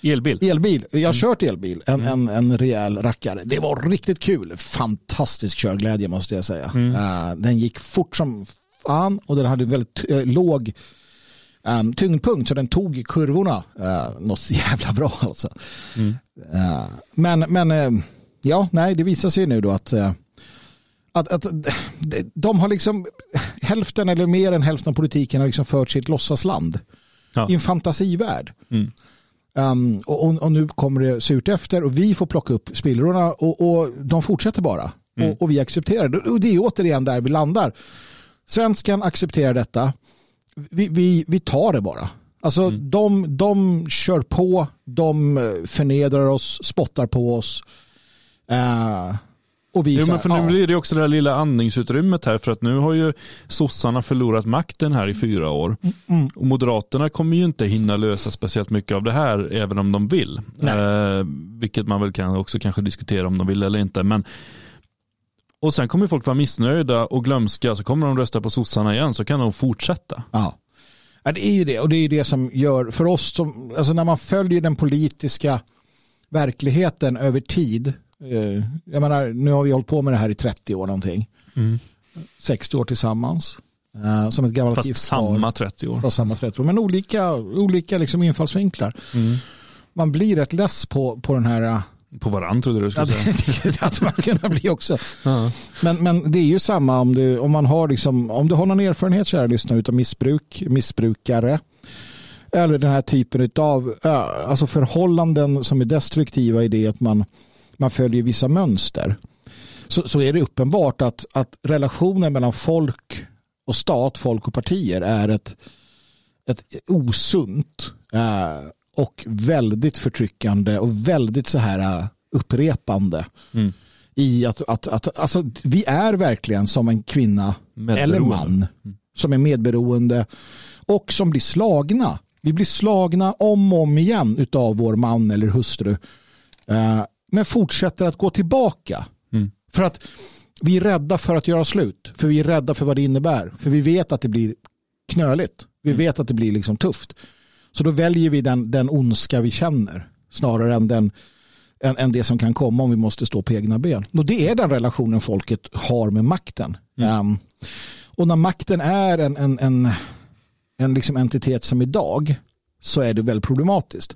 Elbil. Elbil. Jag har kört elbil. En, en, en rejäl rackare. Det var riktigt kul. Fantastisk körglädje måste jag säga. Uh, den gick fort som fan och den hade väldigt uh, låg um, tyngdpunkt så den tog kurvorna uh, något jävla bra alltså. Uh, men men ja, nej, det visar sig nu då att att, att de har liksom hälften eller mer än hälften av politiken har liksom fört sitt låtsasland ja. i en fantasivärld. Mm. Um, och, och, nu kommer det surt efter och vi får plocka upp spillrorna och, och de fortsätter bara. Mm. Och, och, vi accepterar det. Och det är återigen där vi landar. Svenskan accepterar detta. Vi, vi, vi tar det bara. Alltså mm. de, de kör på, de förnedrar oss, spottar på oss. Uh, och visa, jo, men för nu blir det också det där lilla andningsutrymmet här för att nu har ju sossarna förlorat makten här i fyra år. Mm. mm. Och Moderaterna kommer ju inte hinna lösa speciellt mycket av det här även om de vill. Eh, vilket man väl kan också kanske diskutera om de vill eller inte. Men och sen kommer folk vara missnöjda och glömska så kommer de rösta på sossarna igen så kan de fortsätta. Ja. ja det är ju det och det är det som gör för oss som, alltså när man följer den politiska verkligheten över tid Eh, jag menar, nu har vi hållit på med det här i 30 år någonting. Mm. 60 år tillsammans. Uh, som ett gammalt Fast samma 30 år. Fast samma 30 år. Men olika, olika liksom infallsvinklar. Mm. Man blir rätt less på, på den här... Uh, på varandra trodde du skulle säga. det hade man kunnat bli också. Uh men, men det är ju samma om du, om man har, liksom, om du har någon erfarenhet kära lyssnare utav missbruk, missbrukare eller den här typen av alltså förhållanden som är destruktiva i det att man man följer vissa mönster så, så är det uppenbart att, att relationen mellan folk och stat, folk och partier är ett, ett osunt eh, och väldigt förtryckande och väldigt så här eh, upprepande. Mm. I att, att, att alltså, vi är verkligen som en kvinna eller man mm. som är medberoende och som blir slagna. Vi blir slagna om och om igen av vår man eller hustru. Eh, men fortsätter att gå tillbaka. Mm. För att vi är rädda för att göra slut. För vi är rädda för vad det innebär. För vi vet att det blir knöligt. Vi mm. vet att det blir liksom tufft. Så då väljer vi den, den ondska vi känner snarare än, den, än, än det som kan komma om vi måste stå på egna ben. Och det är den relationen folket har med makten. Mm. Um, och när makten är en, en, en, en liksom entitet som idag så är det väldigt problematiskt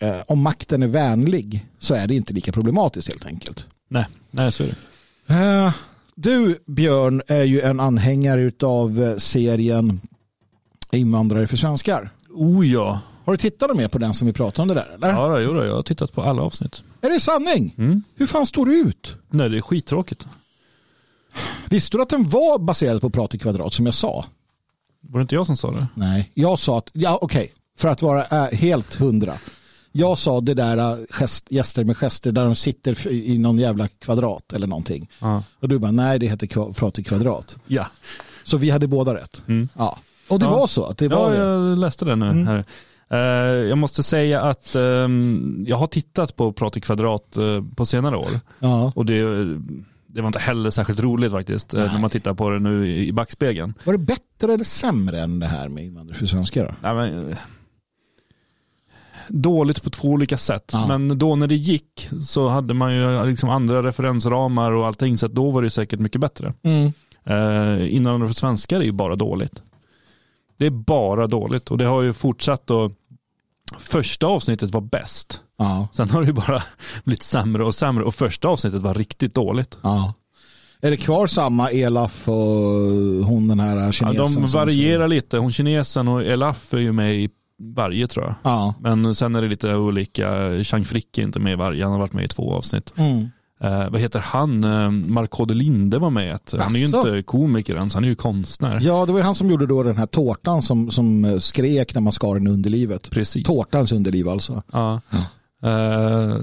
eh, om makten är vänlig så är det inte lika problematiskt helt enkelt. Nej, nej så är det. Eh, du Björn är ju en anhängare av eh, serien Invandrare för svenskar. Oh ja. Har du tittat mer på den som vi pratade om det där? Eller? Ja, jo, jag har tittat på alla avsnitt. Är det sanning? Mm. Hur fan står du ut? Nej, det är skittråkigt. Visste du att den var baserad på Prat i kvadrat som jag sa? Var det inte jag som sa det? Nej, jag sa att, ja okej, okay. för att vara äh, helt hundra. Jag sa det där äh, gest, gäster med gester där de sitter i någon jävla kvadrat eller någonting. Ja. Och du bara, nej det heter prat i kvadrat. Ja. Så vi hade båda rätt. Mm. Ja. Och det ja. var så? Att det var ja, jag läste det nu. Mm. Här. Uh, jag måste säga att um, jag har tittat på Prat i kvadrat uh, på senare år. Ja. Och det, det var inte heller särskilt roligt faktiskt uh, när man tittar på det nu i, i backspegeln. Var det bättre eller sämre än det här med invandrare för svenskar? Ja, men, dåligt på två olika sätt. Ja. Men då när det gick så hade man ju liksom andra referensramar och allting så då var det säkert mycket bättre. Mm. Eh, innan för svenskar är ju bara dåligt. Det är bara dåligt och det har ju fortsatt och första avsnittet var bäst. Ja. Sen har det ju bara blivit sämre och sämre och första avsnittet var riktigt dåligt. Ja. Är det kvar samma Elaf och hon den här kinesen? Ja, de varierar lite. Hon kinesen och Elaf är ju med i varje tror jag. Ja. Men sen är det lite olika. Chang Frick är inte med i varje. Han har varit med i två avsnitt. Mm. Eh, vad heter han? Eh, Mark Linde var med. Ett. Han är ju inte komiker ens, han är ju konstnär. Ja, det var ju han som gjorde då den här tårtan som, som skrek när man skar den underlivet. Precis. Tårtans underliv alltså. Ja. ja. Eh,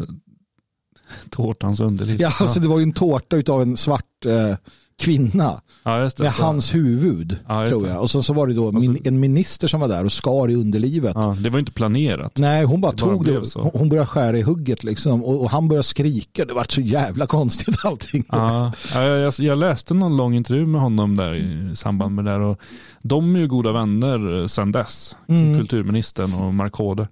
tårtans underliv. Ja, alltså det var ju en tårta av en svart eh, kvinna Ja, det. med Så- hans huvud. Ja, tror jag. Och så, så var det då min, en minister som var där och skar i underlivet. Ja, det var inte planerat. Nej, hon bara Det bara tog blev det. Hon, hon började skära i hugget liksom. Och, och han började skrika. Det var så jävla konstigt allting. Ja, jag, jag läste någon lång intervju med honom där i samband med det där och de är ju goda vänner eh, sedan dess. Mm. Kulturministern och Markode.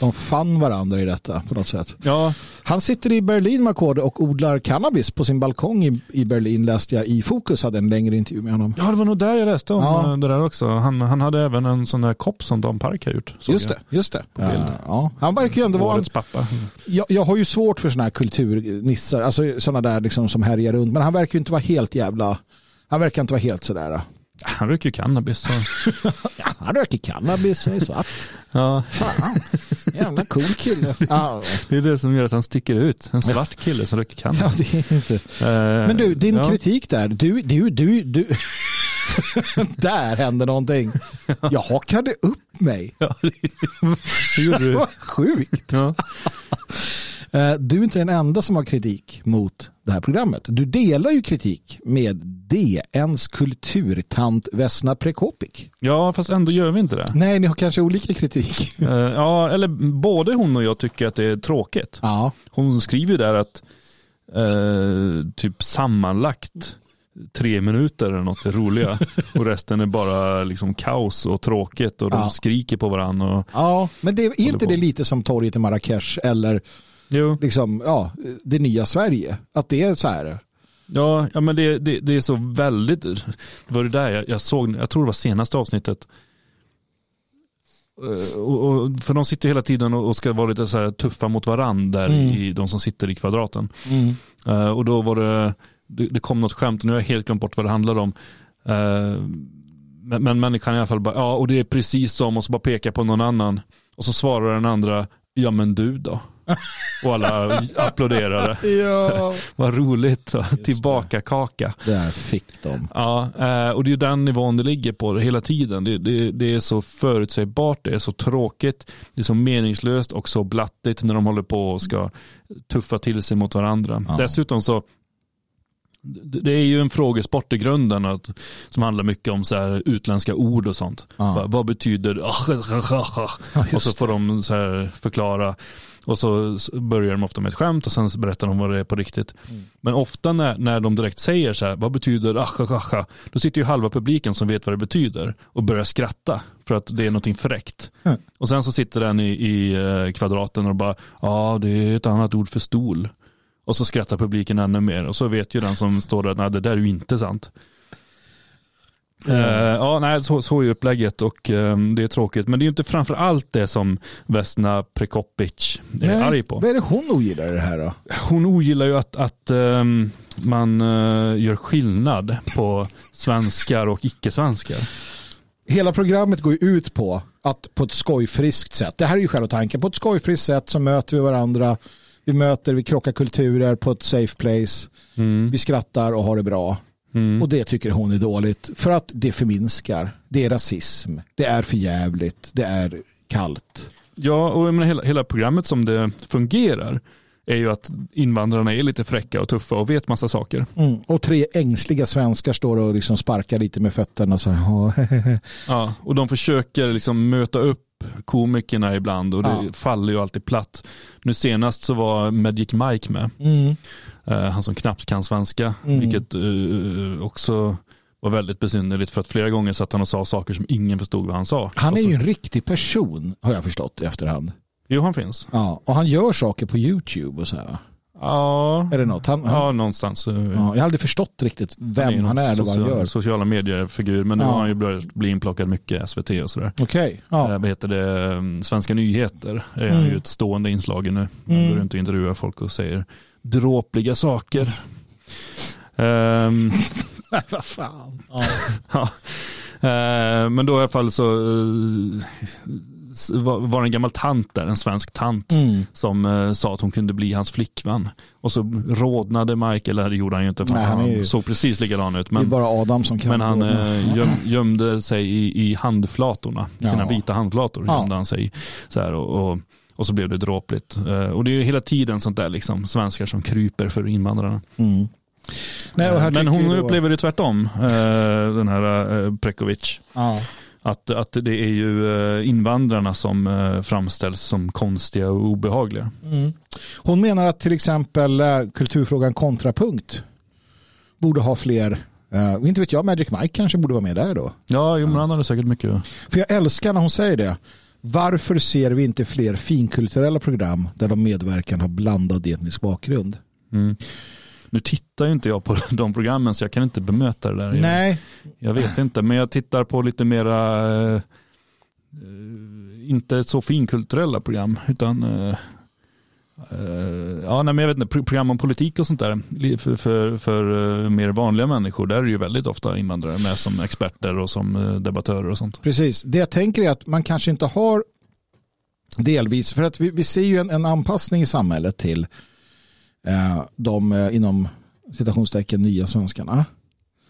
De fann varandra i detta på något sätt. Ja, Han sitter i Berlin, Markode, och odlar cannabis på sin balkong i, i Berlin läste jag i Fokus hade en längre intervju med honom. ja, det var nog där jag läste om Ja. eh, det där också. Han, han hade även en sån där kopp som Dan Park har gjort. Just det, just det. Ja, ja. Han verkar ju ändå vara Årets pappa. jag, jag har ju svårt för sådana här kulturnissar, alltså sådana där liksom som härjar runt, men han verkar ju inte vara helt jävla, han verkar inte vara helt sådär. Han röker ju cannabis. Ja, han röker cannabis och är svart. Ja, Fan, jävla cool kille. Ja, det är det som gör att han sticker ut. En svart kille som röker ja, cannabis. det är inte. Eh, Men du, din ja. kritik där, du, du, du, du. där hände någonting. Jag hakade upp mig. Ja, det, det gjorde du. var sjukt. Ja. Eh, Du är inte den enda som har kritik mot det här programmet. Du delar ju kritik med DNs kulturtant Vesna Prekopik. ja, fast ändå gör vi inte det. Nej, ni har kanske olika kritik. Eh, ja, eller både hon och jag tycker att det är tråkigt. Ja, Hon skriver ju där att eh, typ sammanlagt tre minuter eller något är roliga och resten är bara liksom kaos och tråkigt och de Ja. skriker på varandra. Och, ja men det, är inte det lite som torget i Marrakesh eller jo, liksom, ja, det nya Sverige? Att det är så här. ja, ja, men det, det, det är så väldigt, det var det där jag, jag såg, jag tror det var senaste avsnittet. Eh, Och, och, för de sitter hela tiden och ska vara lite så tuffa mot varandra, Mm. i, de som sitter i kvadraten. Eh, och då var det, det, det kom något skämt, nu har jag helt glömt bort vad det handlade om. Eh, men, men människan i alla fall bara, ja och det är precis som, och så bara peka på någon annan. Och så svarar den andra, ja men du då? Och alla applåderade. Ja. Vad roligt, så. det. tillbaka kaka. Där fick de. Ja, eh, och det är den nivån det ligger på hela tiden. Det, det, det är så förutsägbart, det är så tråkigt, det är så meningslöst och så blattigt när de håller på och ska tuffa till sig mot varandra. Ja. Dessutom så det är ju en frågesport i grunden att, som handlar mycket om så här utländska ord och sånt. Ja. Vad, vad betyder Ja, och så får de så här förklara och så börjar de ofta med ett skämt och sen berättar de vad det är på riktigt. Mm. Men ofta när, när de direkt säger så här, vad betyder acha, då sitter ju halva publiken som vet vad det betyder och börjar skratta för att det är någonting fräckt. Mm. Och sen så sitter den i, i eh, kvadraten och bara, ja det är ett annat ord för stol. Och så skrattar publiken ännu mer och så vet ju den som står där, nej det där är ju inte sant. Eh, ja, nej, så, så är upplägget och eh, det är tråkigt. Men det är ju inte framför allt det som Vesna Prekopic är Nej, arg på. Vad är det hon ogillar i det här då? Hon ogillar ju att, att ehm, man eh, gör skillnad på svenskar och icke-svenskar. Hela programmet går ju ut på att på ett skojfriskt sätt, det här är ju själva tanken, på ett skojfriskt sätt så möter vi varandra, vi möter, vi krockar kulturer på ett safe place, vi skrattar och har det bra. Mm. Och det tycker hon är dåligt för att det förminskar, det är rasism, det är förjävligt, det är kallt. Ja, och menar, hela, hela programmet som det fungerar är ju att invandrarna är lite fräcka och tuffa och vet massa saker. Mm. Och tre ängsliga svenskar står och liksom sparkar lite med fötterna och så här. Ja, och de försöker liksom möta upp komikerna ibland och det Ja. faller ju alltid platt. Nu senast så var Magic Mike med, mm. Eh, han som knappt kan svenska, Mm. vilket eh, också var väldigt besynnerligt för att flera gånger satt han och sa saker som ingen förstod vad han sa. Han Och är så, ju en riktig person har jag förstått i efterhand. Jo, han finns. Ja, och han gör saker på YouTube och så här. Ja, Är det något? Han, han, ja någonstans. eh, ja, jag har aldrig förstått riktigt vem han är eller vad han gör. Sociala medier-figur, men nu Ja. har han ju börjat bli inplockad mycket i SVT och sådär. Okej, ja. Eh, vad heter det, eh, Svenska nyheter är Mm. ju ett stående inslag nu. Han Mm. går runt och intervjuar folk och säger dråpliga saker. Ehm, Vad fan. ja. Eh, men då i alla fall så eh, var det en gammal tant där, en svensk tant, Mm. som eh, sa att hon kunde bli hans flickvän. Och så rodnade Michael, eller det gjorde han ju inte, för Nej, han han ju- såg precis likadan ut. det är Men, bara Adam som kan. men han eh, göm, gömde sig i, i handflatorna, sina Ja. vita handflator Ja. gömde han sig i. Så här, och, och, och så blev det dråpligt. Eh, och det är ju hela tiden sånt där, liksom, svenskar som kryper för invandrarna. Mm. Nej, Men hon då- upplever det tvärtom, eh, den här eh, Prekovic. Ja. Att, att det är ju invandrarna som framställs som konstiga och obehagliga. Mm. Hon menar att till exempel kulturfrågan kontrapunkt borde ha fler, uh, inte vet jag, Magic Mike kanske borde vara med där då. Ja, jo, men han hade säkert mycket. För jag älskar när hon säger det. Varför ser vi inte fler finkulturella program där de medverkande har blandad etnisk bakgrund? Mm. Nu tittar ju inte jag på de programmen så jag kan inte bemöta det där. Nej, Jag vet inte, men jag tittar på lite mera, eh, eh, inte så finkulturella program, utan eh, eh, ja, nej, men jag vet inte, pro- program om politik och sånt där. För, för, för eh, mer vanliga människor, där är det ju väldigt ofta invandrare med som experter och som eh, debattörer och sånt. precis. Det jag tänker är att man kanske inte har delvis, för att vi, vi ser ju en, en anpassning i samhället till eh, de eh, inom citationstecken nya svenskarna.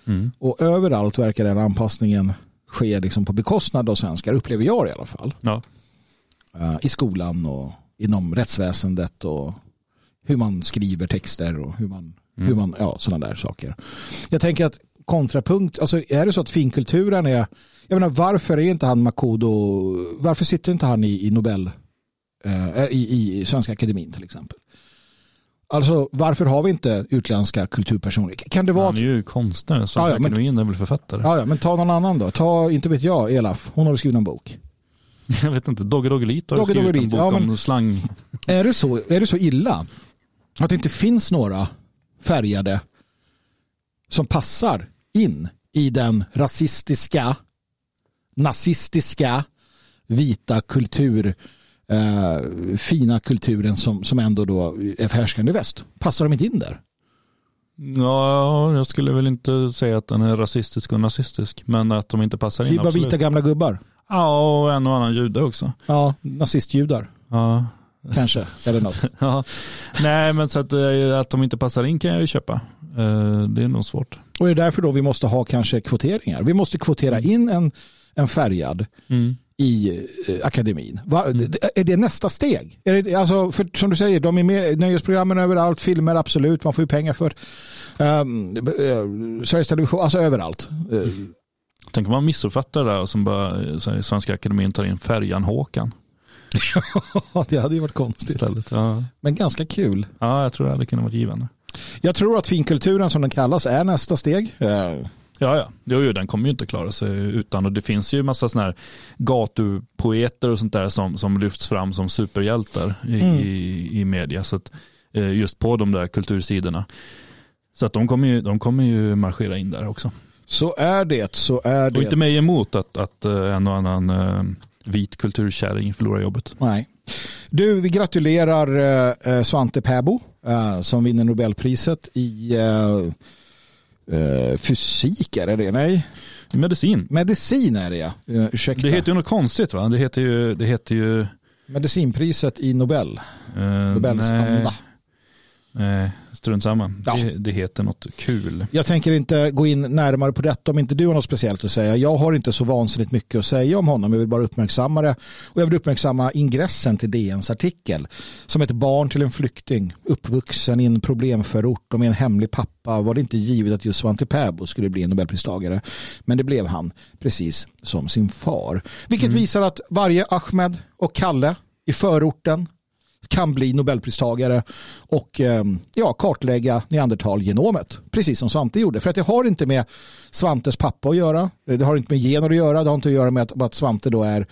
Mm. Och överallt verkar den anpassningen ske liksom på bekostnad av svenskar, upplever jag det i alla fall. Ja. Eh, I skolan och inom rättsväsendet och hur man skriver texter och hur man, Mm. hur man ja, sådana där saker. Jag tänker att kontrapunkt, alltså är det så att finkulturen är, jag menar varför är inte han Makodo, varför sitter inte han i, i Nobel, eh, i, i Svenska Akademin till exempel? Alltså varför har vi inte utländska kulturpersoner? Kan det vara Han är ju konstnär, Svenska Ja, ja, men- Akademin är väl författare. Ja, ja, men ta någon annan då. Ta, inte vet jag, Elaf. Hon har skrivit en bok. Jag vet inte, Dogge Doggelito har Dogge skrivit en Doggelito, bok ja, men- om slang. Är det, så, är det så illa att det inte finns några färgade som passar in i den rasistiska, nazistiska, vita kultur, eh, fina kulturen som, som ändå då är förhärskande i väst? Passar de inte in där? Ja, jag skulle väl inte säga att den är rasistisk och nazistisk, men att de inte passar Vi in är bara absolut. vita gamla gubbar. Ja, och en och annan jude också. Ja, nazistjudar Ja. kanske. Eller något. ja. Nej, men så att, eh, att de inte passar in kan jag ju köpa. Eh, Det är nog svårt. Och det är därför då vi måste ha kanske kvoteringar. Vi måste kvotera in en, en färgad i eh, akademin. Va, d- Är det nästa steg? Är det, alltså, för, som du säger, de är med nöjesprogrammen överallt, filmer absolut, man får ju pengar för um, Sveriges Television, alltså överallt. Eh, Tänk om man missuppfattar det där och som bara så Svenska Akademin tar in färjan Håkan det hade ju varit konstigt. istället. Ja. Men ganska kul. ja, jag tror det hade kunnat vara givande. Jag tror att finkulturen som den kallas är nästa steg. Eh, Ja, ja. Jo, jo, den kommer ju inte klara sig utan. Och det finns ju massa sådana här gatupoeter och sånt där som, som lyfts fram som superhjältar i, Mm. i, i media. Så att, eh, just på de där kultursidorna. Så att de kommer ju, de kommer ju marschera in där också. Så är det, så är Och det. inte mig emot att, att eh, en och annan eh, vit kulturkärring förlorar jobbet. Nej. Du, vi gratulerar eh, Svante Pääbo som vinner Nobelpriset i fysik, är det det? Nej, Medicin. medicin är det ja. Uh, ursäkta. Det heter ju något konstigt va? Det heter ju, det heter ju Medicinpriset i Nobel. eh, Nobels nej, anda. Nej, strunt samma. Ja. Det, det heter något kul. Jag tänker inte gå in närmare på detta om inte du har något speciellt att säga. Jag har inte så vansinnigt mycket att säga om honom. Jag vill bara uppmärksamma det. Och jag vill uppmärksamma ingressen till DNs artikel. Som ett barn till en flykting, uppvuxen i en problemförort och med en hemlig pappa var det inte givet att just Svante Pääbo skulle bli en Nobelpristagare. Men det blev han, precis som sin far. Vilket visar att varje Ahmed och Kalle i förorten kan bli Nobelpristagare och eh, ja, kartlägga neandertalgenomet. Precis som Svante gjorde. För att det har inte med Svantes pappa att göra. Det har inte med gener att göra. Det har inte att göra med att, att Svante då är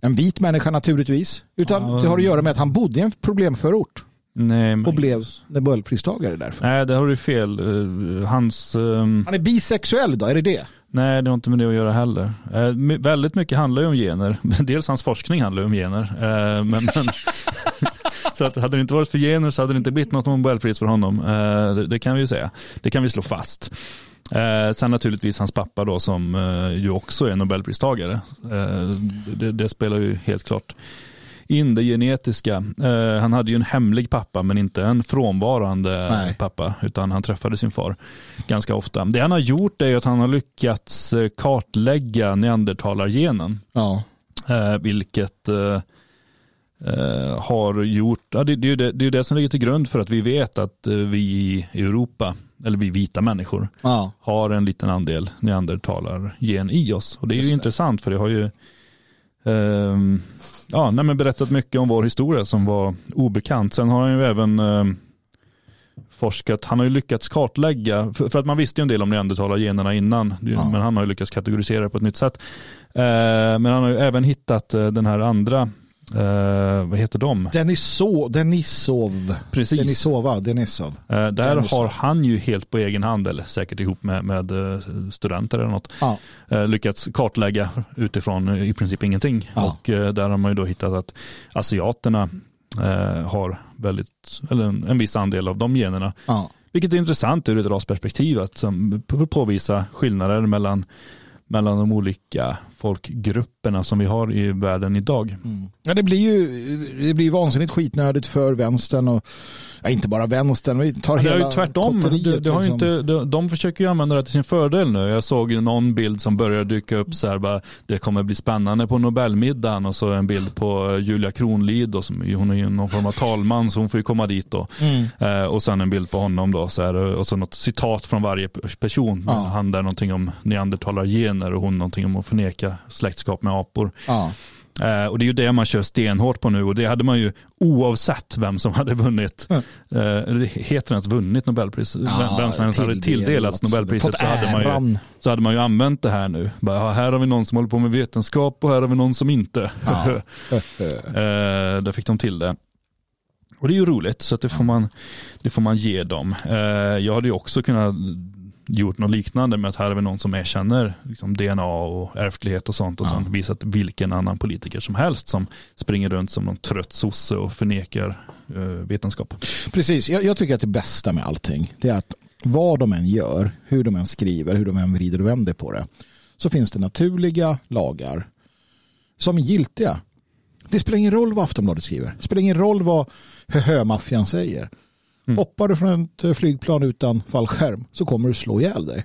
en vit människa naturligtvis. Utan Ja. det har att göra med att han bodde i en problemförort Nej, men... och blev Nobelpristagare därför. Nej, det har du fel. Eh, Hans... ehm, Han är bisexuell då, är det det? Nej, det har inte med det att göra heller. Eh, väldigt mycket handlar ju om gener. Dels hans forskning handlar ju om gener. Eh, men, men, så att hade det inte varit för gener så hade det inte blivit något Nobelpris för honom. Eh, det, det kan vi ju säga. Det kan vi slå fast. Eh, sen naturligtvis hans pappa då som eh, ju också är Nobelpristagare. Eh, det, det spelar ju helt klart in det genetiska. Eh, han hade ju en hemlig pappa men inte en frånvarande Nej. pappa utan han träffade sin far ganska ofta. Det han har gjort är att han har lyckats eh, kartlägga neandertalargenen Ja. eh, vilket eh, eh, har gjort, ja, det, det, är ju det, det är det som ligger till grund för att vi vet att eh, vi i Europa eller vi vita människor, Ja. har en liten andel neandertalargen i oss. Och det är Just ju intressant för det har ju ehm, ja, nej, men berättat mycket om vår historia som var obekant. Sen har han ju även ehm, forskat, han har ju lyckats kartlägga, för, för att man visste ju en del om neandertalargenerna innan, Ja. men han har ju lyckats kategorisera det på ett nytt sätt. Eh, men han har ju även hittat eh, den här andra, eh, vad heter de? Deniso, Denisov. Precis. Denisova, Denisov. Eh, där Denisov. har han ju helt på egen hand, eller säkert ihop med, med eh, studenter eller något, Ja. eh, lyckats kartlägga utifrån i princip ingenting. Ja. Och där har man ju då hittat att asiaterna har väldigt, eller en, en viss andel av de generna. Ja. Vilket är intressant ur ett rasperspektiv att på- påvisa skillnader mellan, mellan de olika folkgrupperna som vi har i världen idag. Ja, det blir ju det blir vansinnigt skitnödigt för vänstern och ja, inte bara vänstern. Vi tar Det är ju tvärtom. Det, det har liksom. inte, de, de försöker ju använda det till sin fördel nu. Jag såg någon bild som började dyka upp så här bara, det kommer bli spännande på Nobelmiddagen och så en bild på Julia Kronlid och som, hon är ju någon form av talman så hon får ju komma dit då. Mm. Eh, och sen en bild på honom då så här, och så något citat från varje person. Ja. Han där någonting om neandertalargener och hon någonting om att förneka släktskap med apor. Ja. Eh, och det är ju det man kör stenhårt på nu och det hade man ju oavsett vem som hade vunnit. Mm. Det heter ens vunnit Nobelpris. Ja, vem som helst hade tilldelats Nobelpriset så hade, man ju, så hade man ju använt det här nu. Bara, här har vi någon som håller på med vetenskap och här har vi någon som inte. Ja. eh, där fick de till det. Och det är ju roligt så det får man, det får man ge dem. Jag hade ju också kunnat gjort något liknande med att här är vi någon som erkänner liksom DNA och ärftlighet och sånt och Ja. sen visat vilken annan politiker som helst som springer runt som någon trött sosse och förnekar eh, vetenskap. Precis, jag, jag tycker att det bästa med allting det är att vad de än gör, hur de än skriver, hur de än vrider och vänder på det så finns det naturliga lagar som är giltiga. Det spelar ingen roll vad Aftonbladet skriver. Det spelar ingen roll vad hö-maffian säger. Mm. Hoppar du från ett eh, flygplan utan fallskärm så kommer du slå ihjäl dig.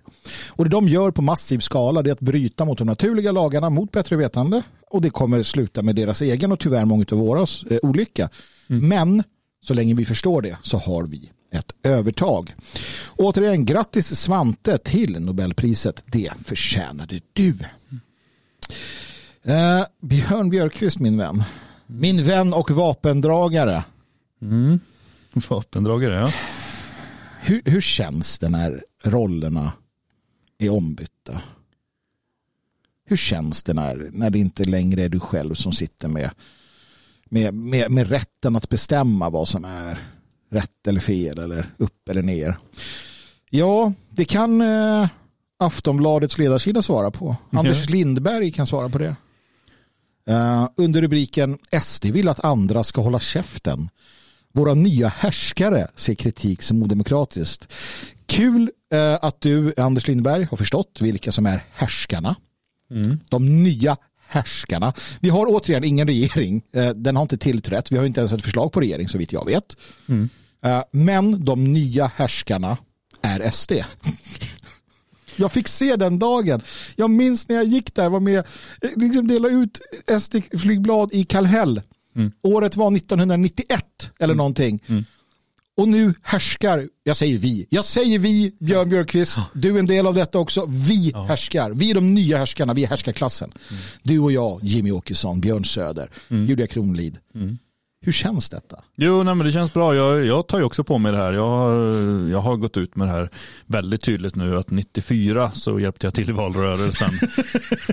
Och det de gör på massiv skala det är att bryta mot de naturliga lagarna mot bättre vetande och det kommer sluta med deras egen och tyvärr många av våras eh, olycka. Men så länge vi förstår det så har vi ett övertag. Återigen, grattis Svante till Nobelpriset. Det förtjänade du. Eh, Björn Björkqvist, min vän. Min vän och vapendragare. Mm. Vapendragare, ja. Hur, hur känns det när rollerna är ombytta? Hur känns det när, när det inte längre är du själv som sitter med, med, med, med rätten att bestämma vad som är rätt eller fel eller upp eller ner? Ja, det kan eh, Aftonbladets ledarsida svara på. Anders Lindberg kan svara på det. Eh, under rubriken SD vill att andra ska hålla käften. Våra nya härskare ser kritik som odemokratiskt. Kul eh, att du, Anders Lindberg, har förstått vilka som är härskarna. De nya härskarna. Vi har återigen ingen regering. Eh, den har inte tillträtt. Vi har inte ens ett förslag på regering så vitt jag vet. Eh, men de nya härskarna är SD. Jag fick se den dagen. Jag minns när jag gick där, var med, liksom delade ut SD-flygblad i Kallhäll. Året var 1991 eller någonting. Och nu härskar, jag säger vi, jag säger vi, Björn Björkqvist, du är en del av detta också. Vi härskar, vi är de nya härskarna, vi är härskarklassen. Du och jag, Jimmy Åkesson, Björn Söder, Julia Kronlid. Hur känns detta? Jo, nej, men det känns bra. Jag, jag tar ju också på mig det här. Jag har, jag har gått ut med det här väldigt tydligt nu att 94 så hjälpte jag till i valrörelsen.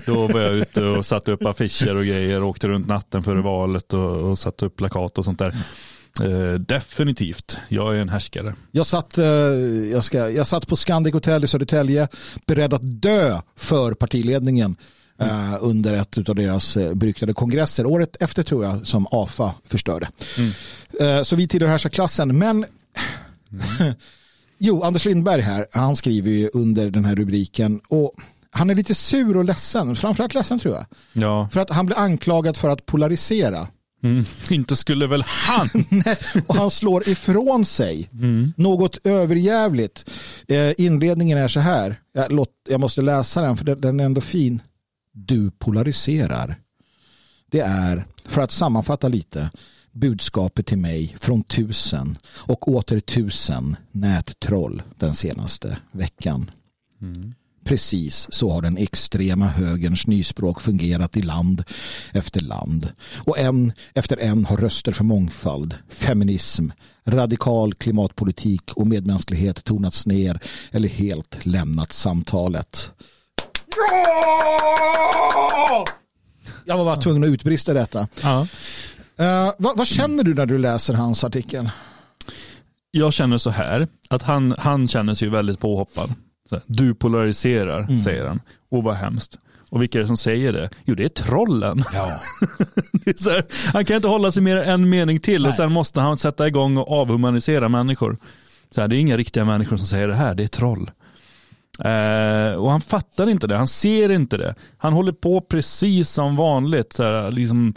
Då var jag ute och satte upp affischer och grejer och åkte runt natten före valet och, och satte upp plakat och sånt där. Eh, definitivt, jag är en härskare. Jag satt, eh, jag, ska, jag satt på Scandic Hotel i Södertälje beredd att dö för partiledningen eh, under ett av deras eh, beryktade kongresser. Året efter tror jag som AFA förstörde. Eh, så vi tillhör härskarklassen. Men jo, Anders Lindberg här, han skriver ju under den här rubriken och han är lite sur och ledsen, framförallt ledsen tror jag. Ja, För att han blir anklagad för att polarisera. mm. inte skulle väl han? och han slår ifrån sig något överjävligt. Eh, inledningen är så här. Jag, låt, jag måste läsa den för den, den är ändå fin. Du polariserar. Det är, för att sammanfatta lite, budskapet till mig från tusen och åter tusen nättroll den senaste veckan. Mm. Precis så har den extrema högerns nyspråk fungerat i land efter land. Och en efter en har röster för mångfald, feminism, radikal klimatpolitik och medmänsklighet tonats ner eller helt lämnat samtalet. Jag var bara tvungen att utbrista detta. Ja. Uh, vad, vad, känner du när du läser hans artikel? Jag känner så här, att han, han känner sig väldigt påhoppad. Du polariserar, mm. säger han. Och vad hemskt. Och vilka är det som säger det? Jo, det är trollen. Ja. är här, han kan inte hålla sig mer än en mening till Nej. och sen måste han sätta igång och avhumanisera människor. Så här, det är inga riktiga människor som säger det här, det är troll. Eh, och han fattar inte det, han ser inte det. Han håller på precis som vanligt. Så här, liksom,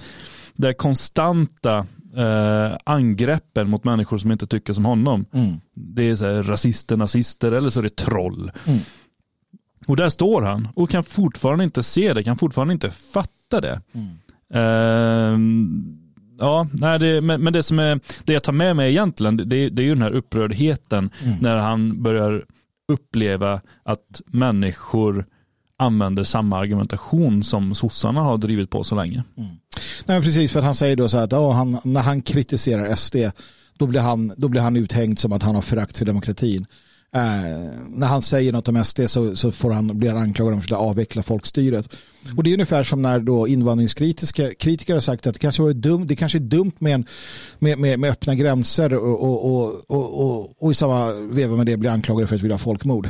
det konstanta eh, angreppen mot människor som inte tycker som honom. Mm. Det är så här, rasister, nazister eller så är det troll. Mm. Och där står han och kan fortfarande inte se det, kan fortfarande inte fatta det. Mm. Eh, ja, nej, det, men, men, det som är, det jag tar med mig egentligen, det, det är ju den här upprördheten mm. när han börjar uppleva att människor använder samma argumentation som sossarna har drivit på så länge. Mm. Nej, precis, för han säger då så här att oh, han, när han kritiserar SD då blir, han, då blir han uthängd som att han har förakt för demokratin. Eh, när han säger något om SD så, så får han, blir han anklagad om att avveckla folkstyret. Mm. Och det är ungefär som när då invandringskritiker kritiker har sagt att det kanske, var dum, det kanske är dumt med, en, med, med, med öppna gränser och, och, och, och, och i samma veva med det blir anklagade för att vilja folkmord.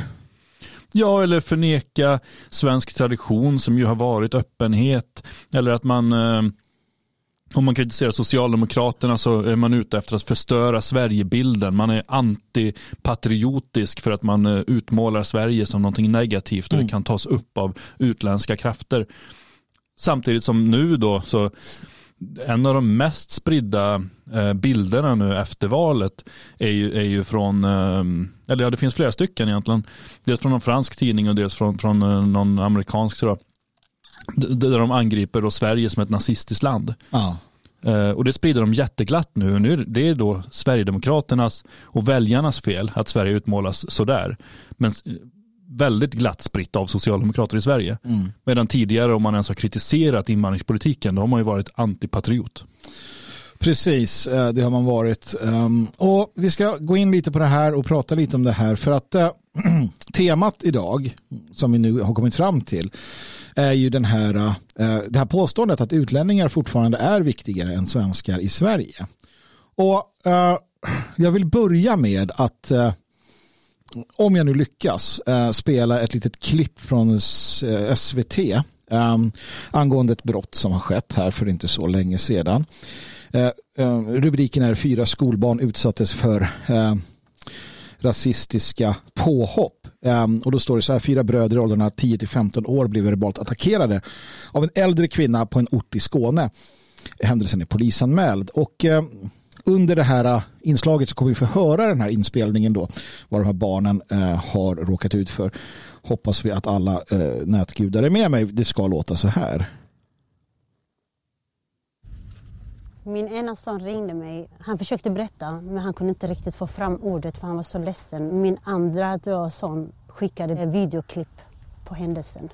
Ja, eller förneka svensk tradition som ju har varit öppenhet. Eller att man, eh, om man kritiserar Socialdemokraterna så är man ute efter att förstöra Sverigebilden. Man är antipatriotisk för att man eh, utmålar Sverige som någonting negativt och det mm. kan tas upp av utländska krafter. Samtidigt som nu då så en av de mest spridda eh, bilderna nu efter valet är ju, är ju från, eh, eller ja det finns flera stycken egentligen, dels från en fransk tidning och dels från, från någon amerikansk tror jag, där de angriper då Sverige som ett nazistiskt land. Ja. Och det sprider de jätteglatt nu. nu. Det är då Sverigedemokraternas och väljarnas fel att Sverige utmålas sådär. Men väldigt glatt spritt av socialdemokrater i Sverige. Mm. Medan tidigare om man ens har kritiserat invandringspolitiken då har man ju varit antipatriot. Precis, eh, det har man varit. Ehm, och vi ska gå in lite på det här och prata lite om det här för att äh, temat idag som vi nu har kommit fram till är ju den här, eh, det här påståendet att utlänningar fortfarande är viktigare än svenskar i Sverige. Och eh, jag vill börja med att eh, om jag nu lyckas spela ett litet klipp från SVT angående ett brott som har skett här för inte så länge sedan. Rubriken är fyra skolbarn utsattes för rasistiska påhopp. Um, och då står det så här, fyra bröder i åldrarna 10-15 år blev verbalt attackerade av en äldre kvinna på en ort i Skåne. Händelsen är polisanmäld. Och uh, under det här äh, inslaget så kommer vi få höra den här inspelningen då. Vad de här barnen äh, har råkat ut för. Hoppas vi att alla äh, nätgudar är med mig. Det ska låta så här. Min ena son ringde mig. Han försökte berätta men han kunde inte riktigt få fram ordet för han var så ledsen. Min andra då, son skickade videoklipp på händelsen.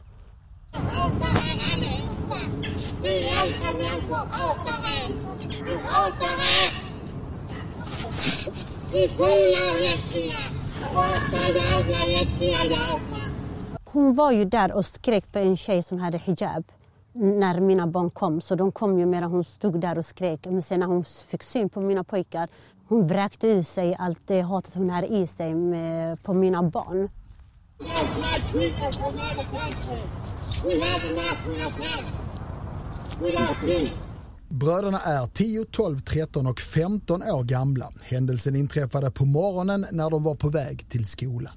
Hon var ju där och skrek på en tjej som hade hijab när mina barn kom. Så de kom ju medan hon stod där och skrek. Men sen när hon fick syn på mina pojkar, hon vräkte ur sig allt det hatet hon hade i sig med, på mina barn. Bröderna är 10, 12, 13 och 15 år gamla. Händelsen inträffade på morgonen när de var på väg till skolan.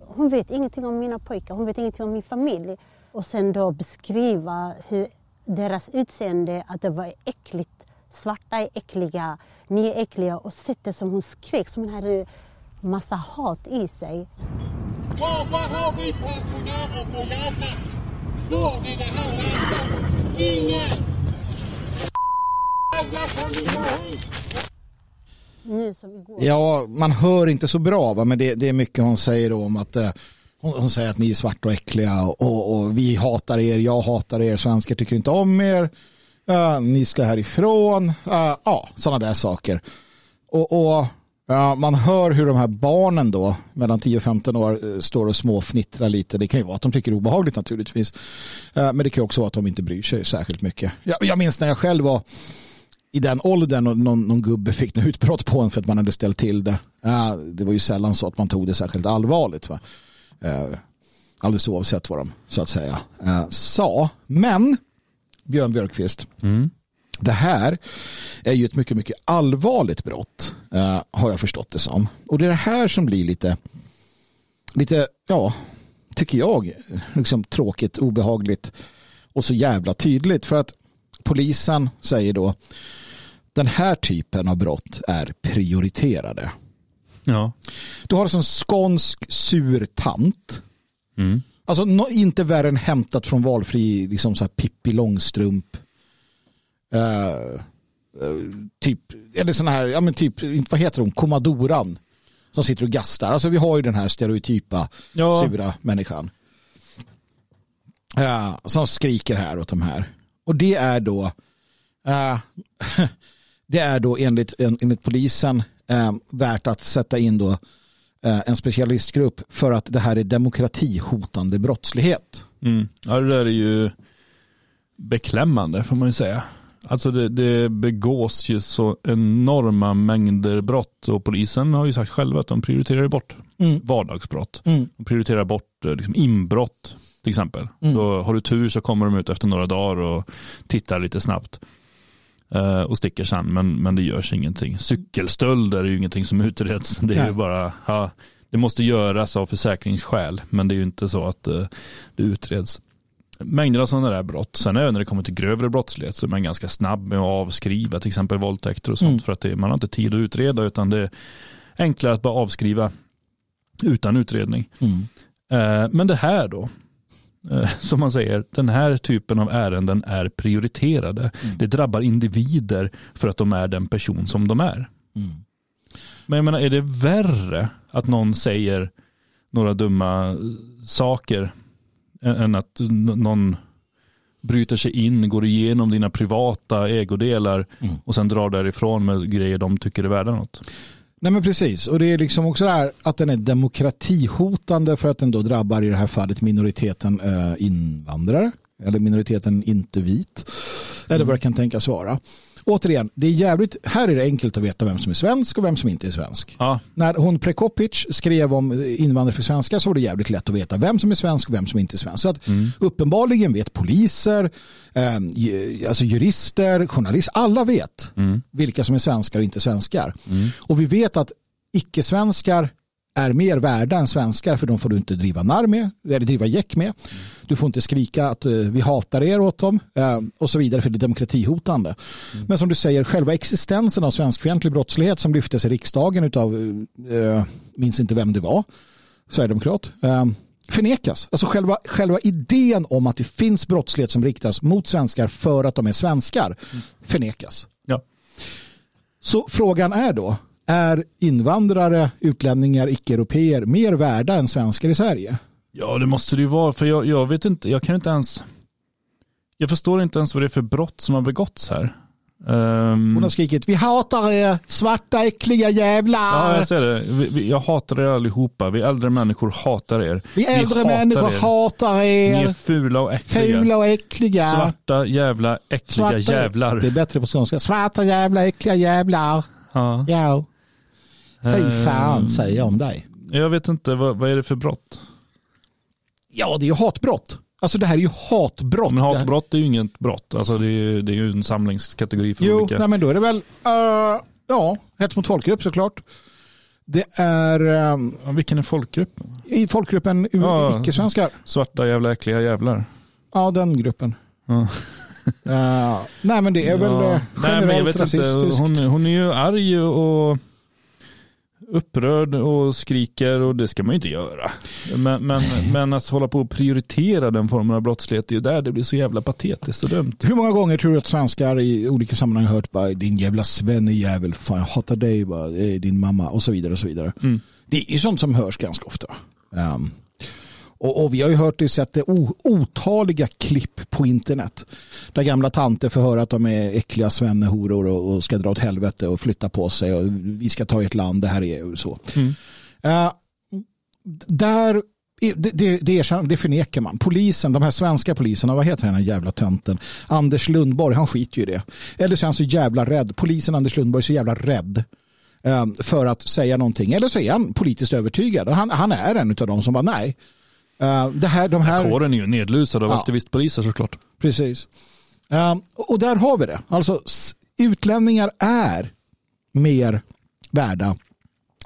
Hon vet ingenting om mina pojkar, hon vet ingenting om min familj. Och sen då beskriva hur deras utseende, att det var äckligt. Svarta är äckliga, ni är äckliga. Och sättet som hon skrek, som hon hade massa hat i sig. Vad har vi pensionärer på hjärtat? Går vi det här landet? Ingen! Ja, man hör inte så bra, va? men det, det är mycket hon säger då om att eh, hon, säger att ni är svarta och äckliga och, och vi hatar er, jag hatar er, svenskar tycker inte om er, uh, ni ska härifrån, eh, ja, sådana där saker. Och, och man hör hur de här barnen då, mellan 10 och 15 år, eh, står och småfnittrar lite. Det kan ju vara att de tycker det är obehagligt naturligtvis. Men det kan ju också vara att de inte bryr sig särskilt mycket. Jag, jag minns när jag själv var i den åldern och någon, någon gubbe fick något utbrott på en för att man hade ställt till det. Det var ju sällan så att man tog det särskilt allvarligt. Va? Eh, alldeles oavsett vad de så att säga eh, sa. Men Björn Björkqvist, Mm. det här är ju ett mycket, mycket allvarligt brott eh, har jag förstått det som. Och det är det här som blir lite, lite ja, tycker jag, liksom tråkigt, obehagligt och så jävla tydligt. För att polisen säger då den här typen av brott är prioriterade. Ja. Du har en skånsk sur tant. Mm. Alltså nå- inte värre än hämtat från valfri liksom så här Pippi Långstrump. Eh, eh, typ, eller sån här, ja men typ, vad heter hon, Komadoran. Som sitter och gastar. Alltså vi har ju den här stereotypa Ja. sura människan. Ja, som skriker här åt de här. Och det är då det är då enligt, en- enligt polisen eh, värt att sätta in då eh, en specialistgrupp för att det här är demokratihotande brottslighet. Mm. Ja, det där är ju beklämmande får man ju säga. Alltså det, det begås ju så enorma mängder brott och polisen har ju sagt själva att de prioriterar bort Mm. vardagsbrott. Mm. De prioriterar bort eh, liksom inbrott till exempel. Mm. Då har du tur så kommer de ut efter några dagar och tittar lite snabbt. Eh, Och sticker sen, men, men det görs ingenting. Cykelstölder är ju ingenting som utreds. Det är Nej. ju bara, ja, det måste göras av försäkringsskäl, men det är ju inte så att eh, det utreds. Mängder av sådana där brott. Sen även när det kommer till grövre brottslighet så är man ganska snabb med att avskriva till exempel våldtäkter och sånt Mm. för att det, man har inte tid att utreda utan det är enklare att bara avskriva utan utredning. Mm. Eh, Men det här då, som man säger, den här typen av ärenden är prioriterade. Mm. Det drabbar individer för att de är den person som de är. Mm. Men jag menar, är det värre att någon säger några dumma eh, saker än att någon bryter sig in, går igenom dina privata ägodelar Mm. och sen drar därifrån med grejer de tycker är värda något. Nej men precis. Och det är liksom också det här att den är demokratihotande för att den då drabbar i det här fallet minoriteten eh, invandrare. Eller minoriteten inte vit. Eller vad det kan tänkas vara. Återigen, det är jävligt, här är det enkelt att veta vem som är svensk och vem som inte är svensk. Ja, När hon Prekopic skrev om invandrare för svenskar så var det jävligt lätt att veta vem som är svensk och vem som inte är svensk. Så att uppenbarligen vet poliser, eh, ju- alltså jurister, journalister, alla vet Mm. vilka som är svenskar och inte svenskar. Och vi vet att icke-svenskar är mer värda än svenskar för de får du inte driva narr med eller driva gäck med. Du får inte skrika att eh, vi hatar er åt dem eh, och så vidare för det är demokratihotande. Men som du säger, själva existensen av svenskfientlig brottslighet som lyftes i riksdagen av, eh, minns inte vem det var, Sverigedemokrat, förnekas. Alltså själva, själva idén om att det finns brottslighet som riktas mot svenskar för att de är svenskar förnekas. ja. Så frågan är då, är invandrare, utlänningar, icke-europeer mer värda än svenskar i Sverige? Ja, det måste det ju vara. För jag, jag vet inte, jag kan inte ens... Jag förstår inte ens vad det är för brott som har begåtts här. Ehm, Hon har skrikit, vi hatar er, svarta äckliga jävlar. ja, jag ser det. Vi, vi, jag hatar er allihopa. Vi äldre människor hatar er. vi äldre hatar människor er. hatar Ni er, är fula och äckliga. fula och äckliga. Svarta jävla äckliga Svarta- jävlar. Det är bättre på skånska. Svarta jävla äckliga jävlar. Ja. Ja. Fy Ehm, fan säger jag om dig. Jag vet inte, vad, vad är det för brott? Ja, det är ju hatbrott. Alltså det här är ju hatbrott. Men hatbrott är ju inget brott. Alltså det är, ju- det är ju en samlingskategori för Jo, olika. nej, men då är det väl, uh, ja, hets mot folkgrupp såklart. Det är um, Ja, vilken är folkgruppen? i folkgruppen Ja. icke-svenskar. Svarta jävla äckliga jävlar. Ja, den gruppen. Ja. Uh, nej, men det är väl Ja. Nej, generellt inte. rasistiskt. Hon, hon är ju arg och upprörd och skriker och det ska man ju inte göra. Men, men, men att hålla på och prioritera den formen av brottslighet, det är ju där det blir så jävla patetiskt och dumt. Hur många gånger tror du att svenskar i olika sammanhang har hört bara din jävla svennejävel, fan jag hatar dig, bara, din mamma och så vidare och så vidare. Mm. Det är sånt som hörs ganska ofta. Um, och, och, vi har ju hört och sett det otaliga klipp på internet. Där gamla tanter får höra att de är äckliga svennehoror och, och ska dra åt helvete och flytta på sig. Och vi ska ta ett land, det här är så. Mm. Uh, där det, det, det, det förnekar man. Polisen, de här svenska poliserna, vad heter den här jävla tönten? Anders Lundborg, han skiter ju i det. Eller så är han så jävla rädd. Polisen Anders Lundborg är så jävla rädd um, för att säga någonting. Eller så är han politiskt övertygad. Han, han är en av dem som bara nej, Uh, det här, de här... Kåren är ju nedlusad av ja. aktivistpoliser såklart. Precis. Uh, och där har vi det. Alltså utlänningar är mer värda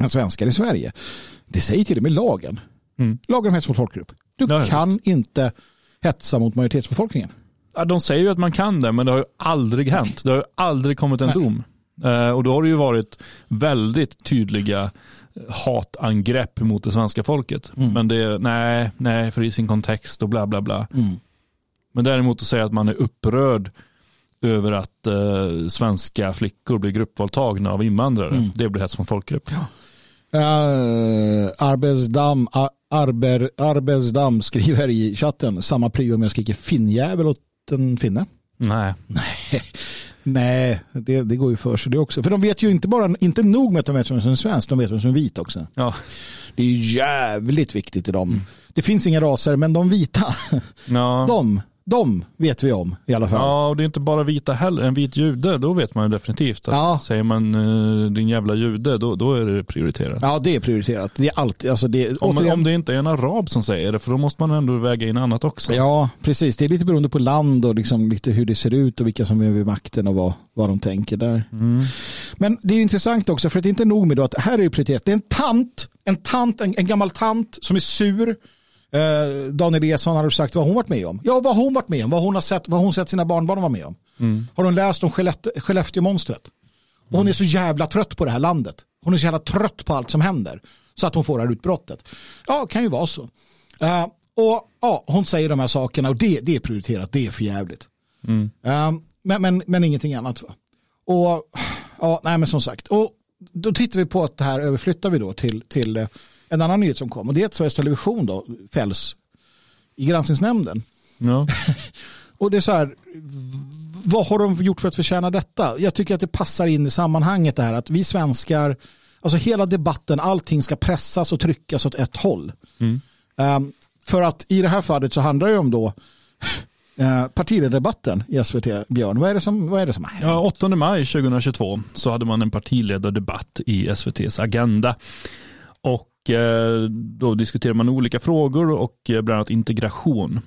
än svenskar i Sverige. Det säger till och med lagen. Mm. Lagen om hets mot folkgrupp. Du ja, kan inte hetsa mot majoritetsbefolkningen. Ja, de säger ju att man kan det, men det har ju aldrig hänt. Det har ju aldrig kommit en Nej. dom. Uh, och då har det ju varit väldigt tydliga hatangrepp mot det svenska folket. Mm. Men det är, nej, nej, för i sin kontext och bla bla bla. Mm. Men däremot att säga att man är upprörd över att eh, svenska flickor blir gruppvåldtagna av invandrare. Mm. Det blir hets mot folkgrupp. Ja. Uh, Arbetsdam, Arber, Arbetsdam skriver i chatten samma prio om jag skriker finnjävel åt en finne. Nej. Nej. Nej, det, det går ju för sig det också. För de vet ju inte bara, inte nog med att de vet vem som är svensk, de vet vem som är vit också. Ja. Det är ju jävligt viktigt i dem. Mm. Det finns inga raser, men de vita, ja. de de vet vi om i alla fall. Ja, och det är inte bara vita heller. En vit jude, då vet man ju definitivt. Att ja. Säger man uh, din jävla jude, då, då är det prioriterat. Ja, det är prioriterat. Det är alltid, alltså det, om, återigen... om det inte är en arab som säger det, för då måste man ändå väga in annat också. Ja, precis. Det är lite beroende på land och liksom lite hur det ser ut och vilka som är vid makten och vad, vad de tänker där. Mm. Men det är intressant också, för att det är inte nog med att här är det prioriterat. Det är en tant, en tant, en, en gammal tant som är sur Eh, Daniel Esson har sagt vad hon varit med om. Ja, vad hon varit med om, vad hon har sett, vad hon sett sina barnbarn vara med om. Mm. Har hon läst om Skellefteå-monstret? Och hon är så jävla trött på det här landet. Hon är så jävla trött på allt som händer. Så att hon får det här utbrottet. Ja, kan ju vara så. Uh, och ja, Hon säger de här sakerna och det, det är prioriterat, det är för jävligt. Mm. Uh, men, men, men ingenting annat. Va? Och ja, nej men som sagt. Och då tittar vi på att det här överflyttar vi då till, till en annan nyhet som kom och det är att Sveriges Television då fälls i granskningsnämnden. Ja. och det är så här, vad har de gjort för att förtjäna detta? Jag tycker att det passar in i sammanhanget det här att vi svenskar, alltså hela debatten, allting ska pressas och tryckas åt ett håll. Mm. Um, för att i det här fallet så handlar det om då uh, partiledardebatten i SVT, Björn. Vad är det som, vad är det som har hänt? Ja, 8 maj 2022 så hade man en partiledardebatt i SVTs Agenda. Och Eh, då diskuterar man olika frågor och eh, bland annat integration.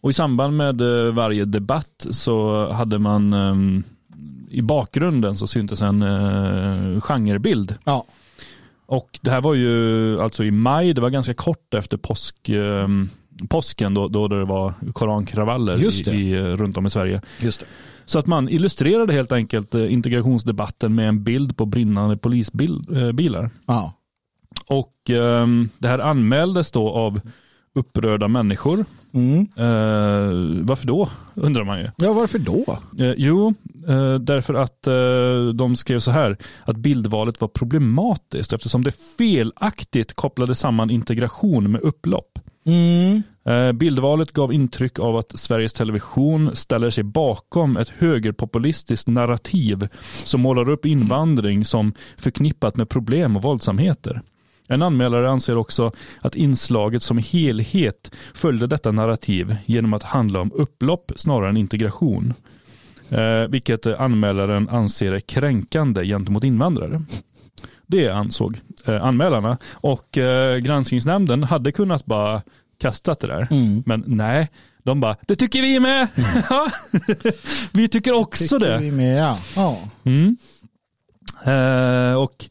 Och i samband med eh, varje debatt så hade man i bakgrunden så syntes en genrebild. Ja. Och det här var ju alltså i maj, det var ganska kort efter påsk, påsken då, då det var korankravaller i, i, runt om i Sverige. Just det. Så att man illustrerade helt enkelt integrationsdebatten med en bild på brinnande polisbilar. Ja. Och eh, det här anmäldes då av upprörda människor. Mm. Eh, varför då, undrar man ju. Ja, varför då? Eh, jo, eh, därför att eh, de skrev så här, att bildvalet var problematiskt eftersom det felaktigt kopplade samman integration med upplopp. Mm. Eh, bildvalet gav intryck av att Sveriges Television ställer sig bakom ett högerpopulistiskt narrativ som målar upp invandring som förknippat med problem och våldsamheter. En anmälare anser också att inslaget som helhet följde detta narrativ genom att handla om upplopp snarare än integration. Eh, vilket anmälaren anser är kränkande gentemot invandrare. Det ansåg eh, anmälarna och eh, granskningsnämnden hade kunnat bara kastat det där. Mm. Men nej, de bara, det tycker vi med. Mm. vi tycker också tycker det. Vi med, ja. ja. Mm. Eh, och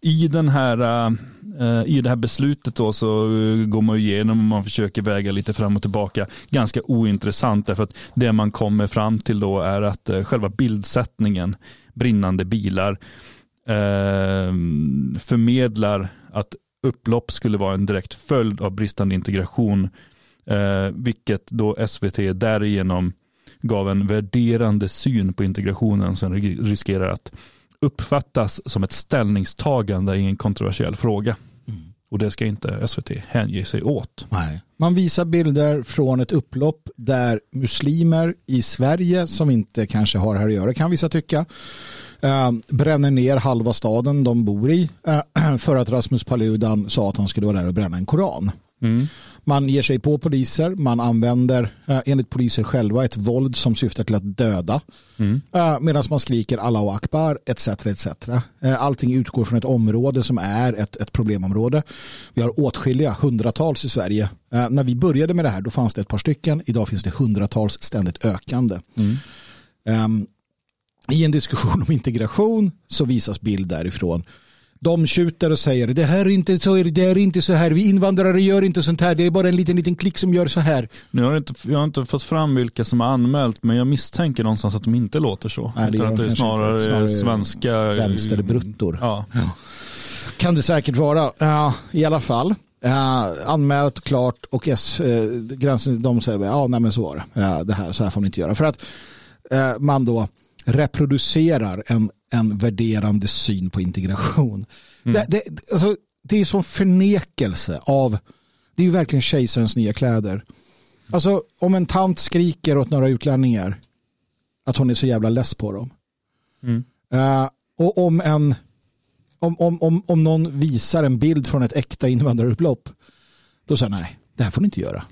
i den här eh, Eh, i det här beslutet då så eh, går man igenom och man försöker väga lite fram och tillbaka. Ganska ointressant därför att det man kommer fram till då är att eh, själva bildsättningen, brinnande bilar, ehm, förmedlar att upplopp skulle vara en direkt följd av bristande integration, vilket då SVT därigenom gav en värderande syn på integrationen som riskerar att uppfattas som ett ställningstagande i en kontroversiell fråga. Mm. Och det ska inte SVT hänge sig åt. Nej. Man visar bilder från ett upplopp där muslimer i Sverige som inte kanske har här att göra kan vissa tycka eh, bränner ner halva staden de bor i eh, för att Rasmus Paludan sa att han skulle vara där och bränna en koran. Mm. Man ger sig på poliser, man använder eh, enligt poliser själva ett våld som syftar till att döda. Mm. Eh, Medan man skriker Allahu Akbar etc. etc. Eh, allting utgår från ett område som är ett, ett problemområde. Vi har åtskilliga, hundratals i Sverige. När vi började med det här då fanns det ett par stycken, idag finns det hundratals ständigt ökande. Mm. Um, I en diskussion om integration så visas bild därifrån de tjuter och säger det här är inte så, det är inte så här, vi invandrare gör inte sånt här, det är bara en liten, liten klick som gör så här. Nu har jag, inte, jag har inte fått fram vilka som har anmält, men jag misstänker någonstans att de inte låter så. Nej, det, att det är snarare, snarare svenska vänsterbruttor. Ja. ja. Kan det säkert vara. Uh, I alla fall. Uh, anmält klart och S, uh, gränsen, de säger ja, nej men så var det. Uh, det här, så här får man inte göra. För att uh, man då reproducerar en en värderande syn på integration. Mm. Det, det, alltså, det är som förnekelse av, det är ju verkligen kejsarens nya kläder. Alltså om en tant skriker åt några utlänningar att hon är så jävla less på dem. Mm. Uh, och om en om, om, om, om någon visar en bild från ett äkta invandrarupplopp då säger nej, det här får ni inte göra.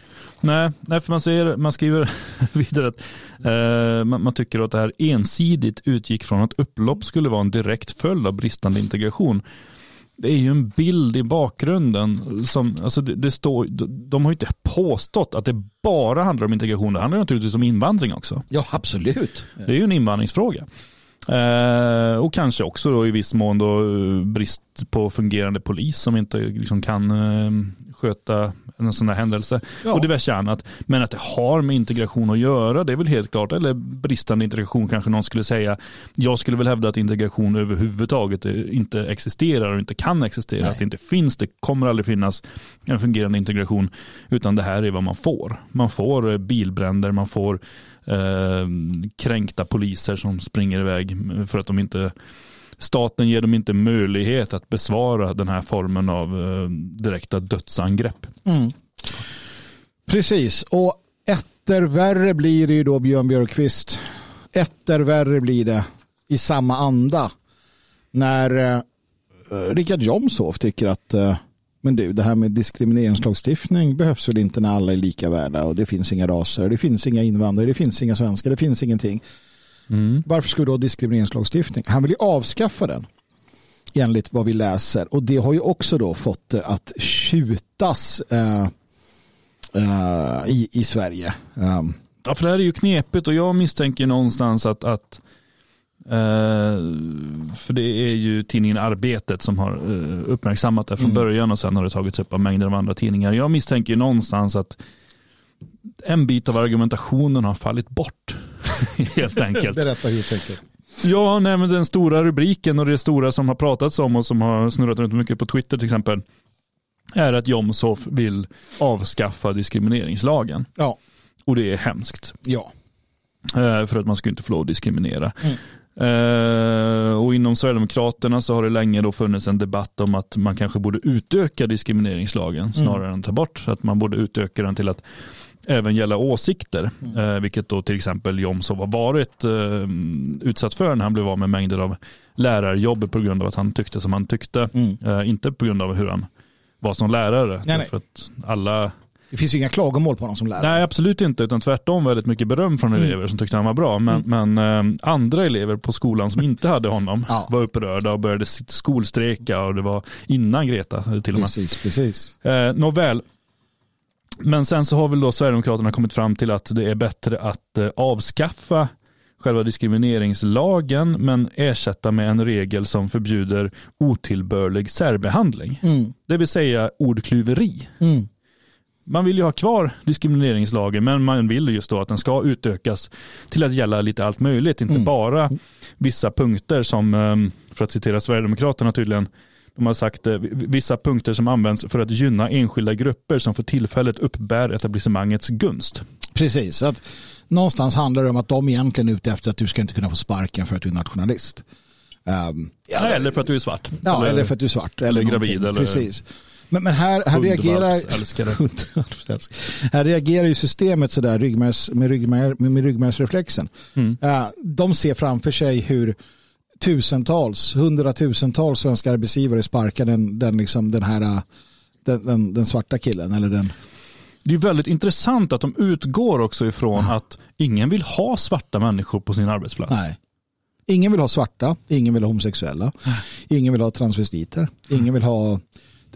Nej, nej för man, säger, man skriver vidare att eh, man, man, tycker att det här ensidigt utgick från att upplopp skulle vara en direkt följd av bristande integration. Det är ju en bild i bakgrunden som, alltså det, det står, de har ju inte påstått att det bara handlar om integration, det handlar naturligtvis om invandring också. Ja, absolut. Det är ju en invandringsfråga. Eh, och kanske också då i viss mån då eh, brist på fungerande polis som inte liksom kan eh, sköta en sån här händelse ja. och diverse annat. Men att det har med integration att göra, det är väl helt klart. Eller bristande integration kanske någon skulle säga. Jag skulle väl hävda att integration överhuvudtaget inte existerar och inte kan existera. Nej. Att det inte finns, det kommer aldrig finnas en fungerande integration. Utan det här är vad man får. Man får bilbränder, man får eh, kränkta poliser som springer iväg för att de inte staten ger dem inte möjlighet att besvara den här formen av eh, direkta dödsangrepp. Mm. Precis, och etter värre blir det ju då Björn Björkqvist. Etter värre blir det i samma anda när eh, Richard Jomshof tycker att eh, men du, det här med diskrimineringslagstiftning behövs väl inte när alla är lika värda och det finns inga raser, det finns inga invandrare, det finns inga svenskar, det finns ingenting. Mm. Varför ska vi då ha diskrimineringslagstiftning? Han vill ju avskaffa den enligt vad vi läser och det har ju också då fått att tjutas äh, äh, i, i Sverige. Um. Ja, för det här är ju knepigt och jag misstänker någonstans att, att för det är ju tidningen Arbetet som har uh, uppmärksammat det från mm. början och sen har det tagits upp av mängder av andra tidningar. Jag misstänker någonstans att en bit av argumentationen har fallit bort. helt enkelt. Berätta helt enkelt. Ja, nej, men den stora rubriken och det stora som har pratats om och som har snurrat runt mycket på Twitter till exempel är att Jomshof vill avskaffa diskrimineringslagen. Ja. Och det är hemskt. Ja. Uh, för att man ska inte få lov att diskriminera. Mm. Uh, och inom Sverigedemokraterna så har det länge då funnits en debatt om att man kanske borde utöka diskrimineringslagen mm. snarare mm. än ta bort. Så att man borde utöka den till att även gälla åsikter, mm. uh, vilket då till exempel Jomshof har varit uh, utsatt för när han blev av med mängder av lärarjobb på grund av att han tyckte som han tyckte. Mm. inte på grund av hur han var som lärare. Nej, nej. För att alla det finns ju inga klagomål på honom som lärare. Nej, absolut inte. Utan tvärtom väldigt mycket beröm från mm. elever som tyckte han var bra. Men, mm. men eh, andra elever på skolan som inte hade honom ja. var upprörda och började skolstrejka. Och det var innan Greta till och med. Precis, precis. Eh, nåväl. Men sen så har väl då Sverigedemokraterna kommit fram till att det är bättre att eh, avskaffa själva diskrimineringslagen men ersätta med en regel som förbjuder otillbörlig särbehandling. Mm. Det vill säga ordklyveri. Mm. Man vill ju ha kvar diskrimineringslagen men man vill just då att den ska utökas till att gälla lite allt möjligt, inte Mm. bara vissa punkter som, eh, för att citera Sverigedemokraterna tydligen, de har sagt eh, vissa punkter som används för att gynna enskilda grupper som för tillfället uppbär etablissemangets gunst. Precis, att någonstans handlar det om att de egentligen är ute efter att du ska inte kunna få sparken för att du är nationalist. Ehm, ja, Eller för att du är svart. Ja, eller, för att du är svart. Eller, eller gravid, eller- Precis. Men, men här, här reagerar... Här reagerar ju systemet sådär ryggmärgs, med, ryggmär, med, ryggmärgsreflexen. Mm. Eh, de ser framför sig hur tusentals, hundratusentals svenska arbetsgivare sparkar den, den, liksom, den här eh, den, den, den svarta killen. Eller den, Det är väldigt intressant att de utgår också ifrån att ingen vill ha svarta människor på sin arbetsplats. nej. Ingen vill ha svarta, ingen vill ha homosexuella, ingen vill ha transvestiter, ingen vill ha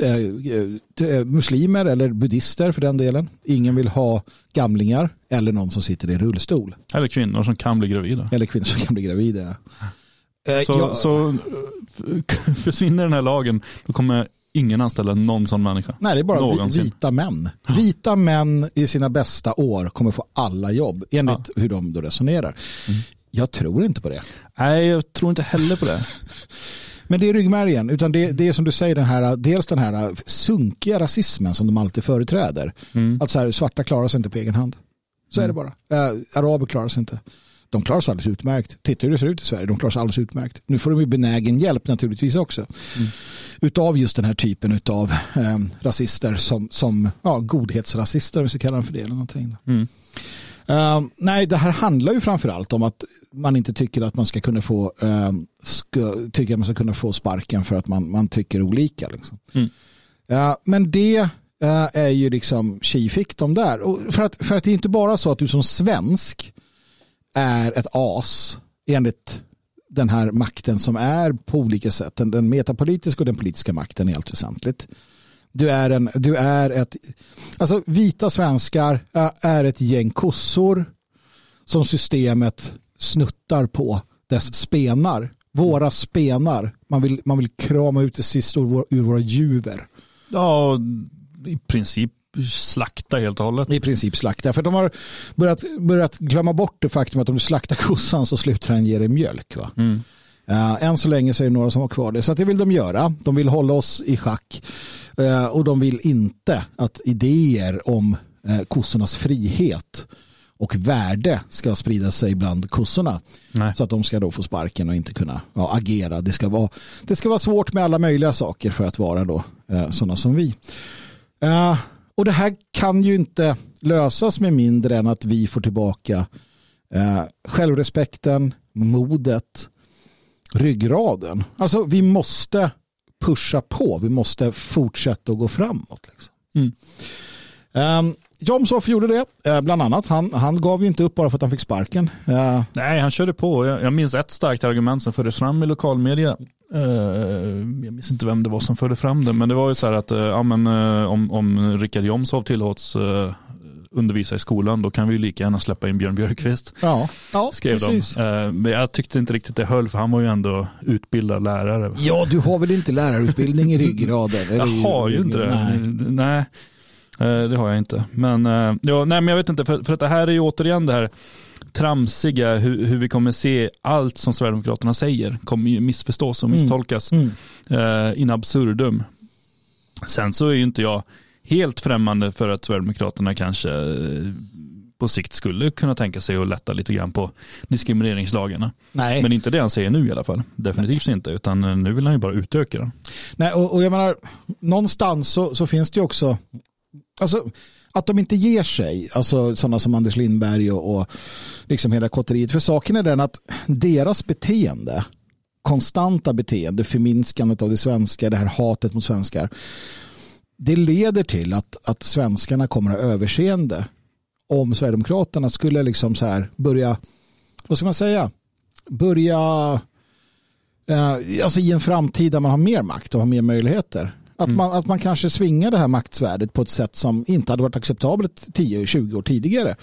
eh, eh, muslimer eller buddister för den delen. Ingen vill ha gamlingar eller någon som sitter i rullstol. Eller kvinnor som kan bli gravida. Eller kvinnor som kan bli gravida. Eh, Så, jag- så eh, försvinner den här lagen, då kommer ingen anställa någon sån människa. Nej, det är bara Någonsin. vita män. Vita män i sina bästa år kommer få alla jobb enligt hur de då resonerar. Mm. Jag tror inte på det. Nej, jag tror inte heller på det. Men det är ryggmärgen, utan det, det är som du säger, den här, dels den här sunkiga rasismen som de alltid företräder. Mm. Att så här, svarta klarar sig inte på egen hand. Så är det bara. Eh, araber klarar sig inte. De klarar sig alldeles utmärkt. Titta hur det ser ut i Sverige, de klarar sig alldeles utmärkt. Nu får de ju benägen hjälp naturligtvis också. Utav just den här typen av eh, rasister som, som ja, godhetsrasister, om vi ska kalla dem för det. Eller någonting. Mm. Eh, nej, det här handlar ju framförallt om att man inte tycker att man ska kunna få eh, ska, tycker att man ska kunna få sparken för att man, man tycker olika. Liksom. Mm. Ja, men det eh, är ju liksom tji fick de där. Och för, att, för att det är inte bara så att du som svensk är ett as enligt den här makten som är på olika sätt. Den, den metapolitiska och den politiska makten är allt väsentligt. Du är, en, du är ett, alltså vita svenskar eh, är ett gäng kossor som systemet snuttar på dess spenar. Våra spenar. Man vill, man vill krama ut det sista ur, vår, ur våra juver. Ja, i princip slakta helt och hållet. I princip slakta. För de har börjat, börjat glömma bort det faktum att om du slaktar kossan så slutar den ge dig mjölk. Va? Mm. Uh, än så länge så är det några som har kvar det. Så det vill de göra. De vill hålla oss i schack. Uh, och de vill inte att idéer om uh, kossornas frihet och värde ska sprida sig bland kossorna. Nej. Så att de ska då få sparken och inte kunna ja, agera. Det ska, vara, det ska vara svårt med alla möjliga saker för att vara då uh, sådana som vi. Uh, och det här kan ju inte lösas med mindre än att vi får tillbaka uh, självrespekten, modet, ryggraden. Alltså vi måste pusha på. Vi måste fortsätta att gå framåt. Liksom. Mm. Um, Jomshoff gjorde det, uh, bland annat. Han, han gav ju inte upp bara för att han fick sparken. Uh, Nej, han körde på. Jag, jag minns ett starkt argument som fördes fram i lokalmedia. Eh, jag minns inte vem det var som förde fram det, men det var ju så här att eh, ja, men, eh, om, om Richard Jomshof tillåts eh, undervisa i skolan, då kan vi ju lika gärna släppa in Björn Björkqvist. ja, ja, Skrev precis. de. Eh, men jag tyckte inte riktigt det höll, för han var ju ändå utbildad lärare. Ja, du har väl inte lärarutbildning i ryggraden? Jag har ju inte det. Nej. Nej. Eh, det har jag inte. Men, eh, ja, nej, men jag vet inte, för, för att det här är ju återigen det här tramsiga, hur, hur vi kommer se allt som Sverigedemokraterna säger kommer ju missförstås och Mm. misstolkas Mm. eh, in absurdum. Sen så är ju inte jag helt främmande för att Sverigedemokraterna kanske eh, på sikt skulle kunna tänka sig att lätta lite grann på diskrimineringslagarna. Nej. Men inte det han säger nu i alla fall. Definitivt inte, utan nu vill han ju bara utöka den. Nej, och, och jag menar, någonstans så, så finns det ju också, alltså att de inte ger sig, alltså sådana som Anders Lindberg och, och liksom hela kotteriet. För saken är den att deras beteende, konstanta beteende, förminskandet av det svenska, det här hatet mot svenskar, det leder till att, att svenskarna kommer att ha överseende om Sverigedemokraterna skulle liksom så här börja, vad ska man säga, börja eh, alltså i en framtid där man har mer makt och har mer möjligheter. Att, man, att man kanske svingar det här maktsvärdet på ett sätt som inte hade varit acceptabelt 10-20 år tidigare.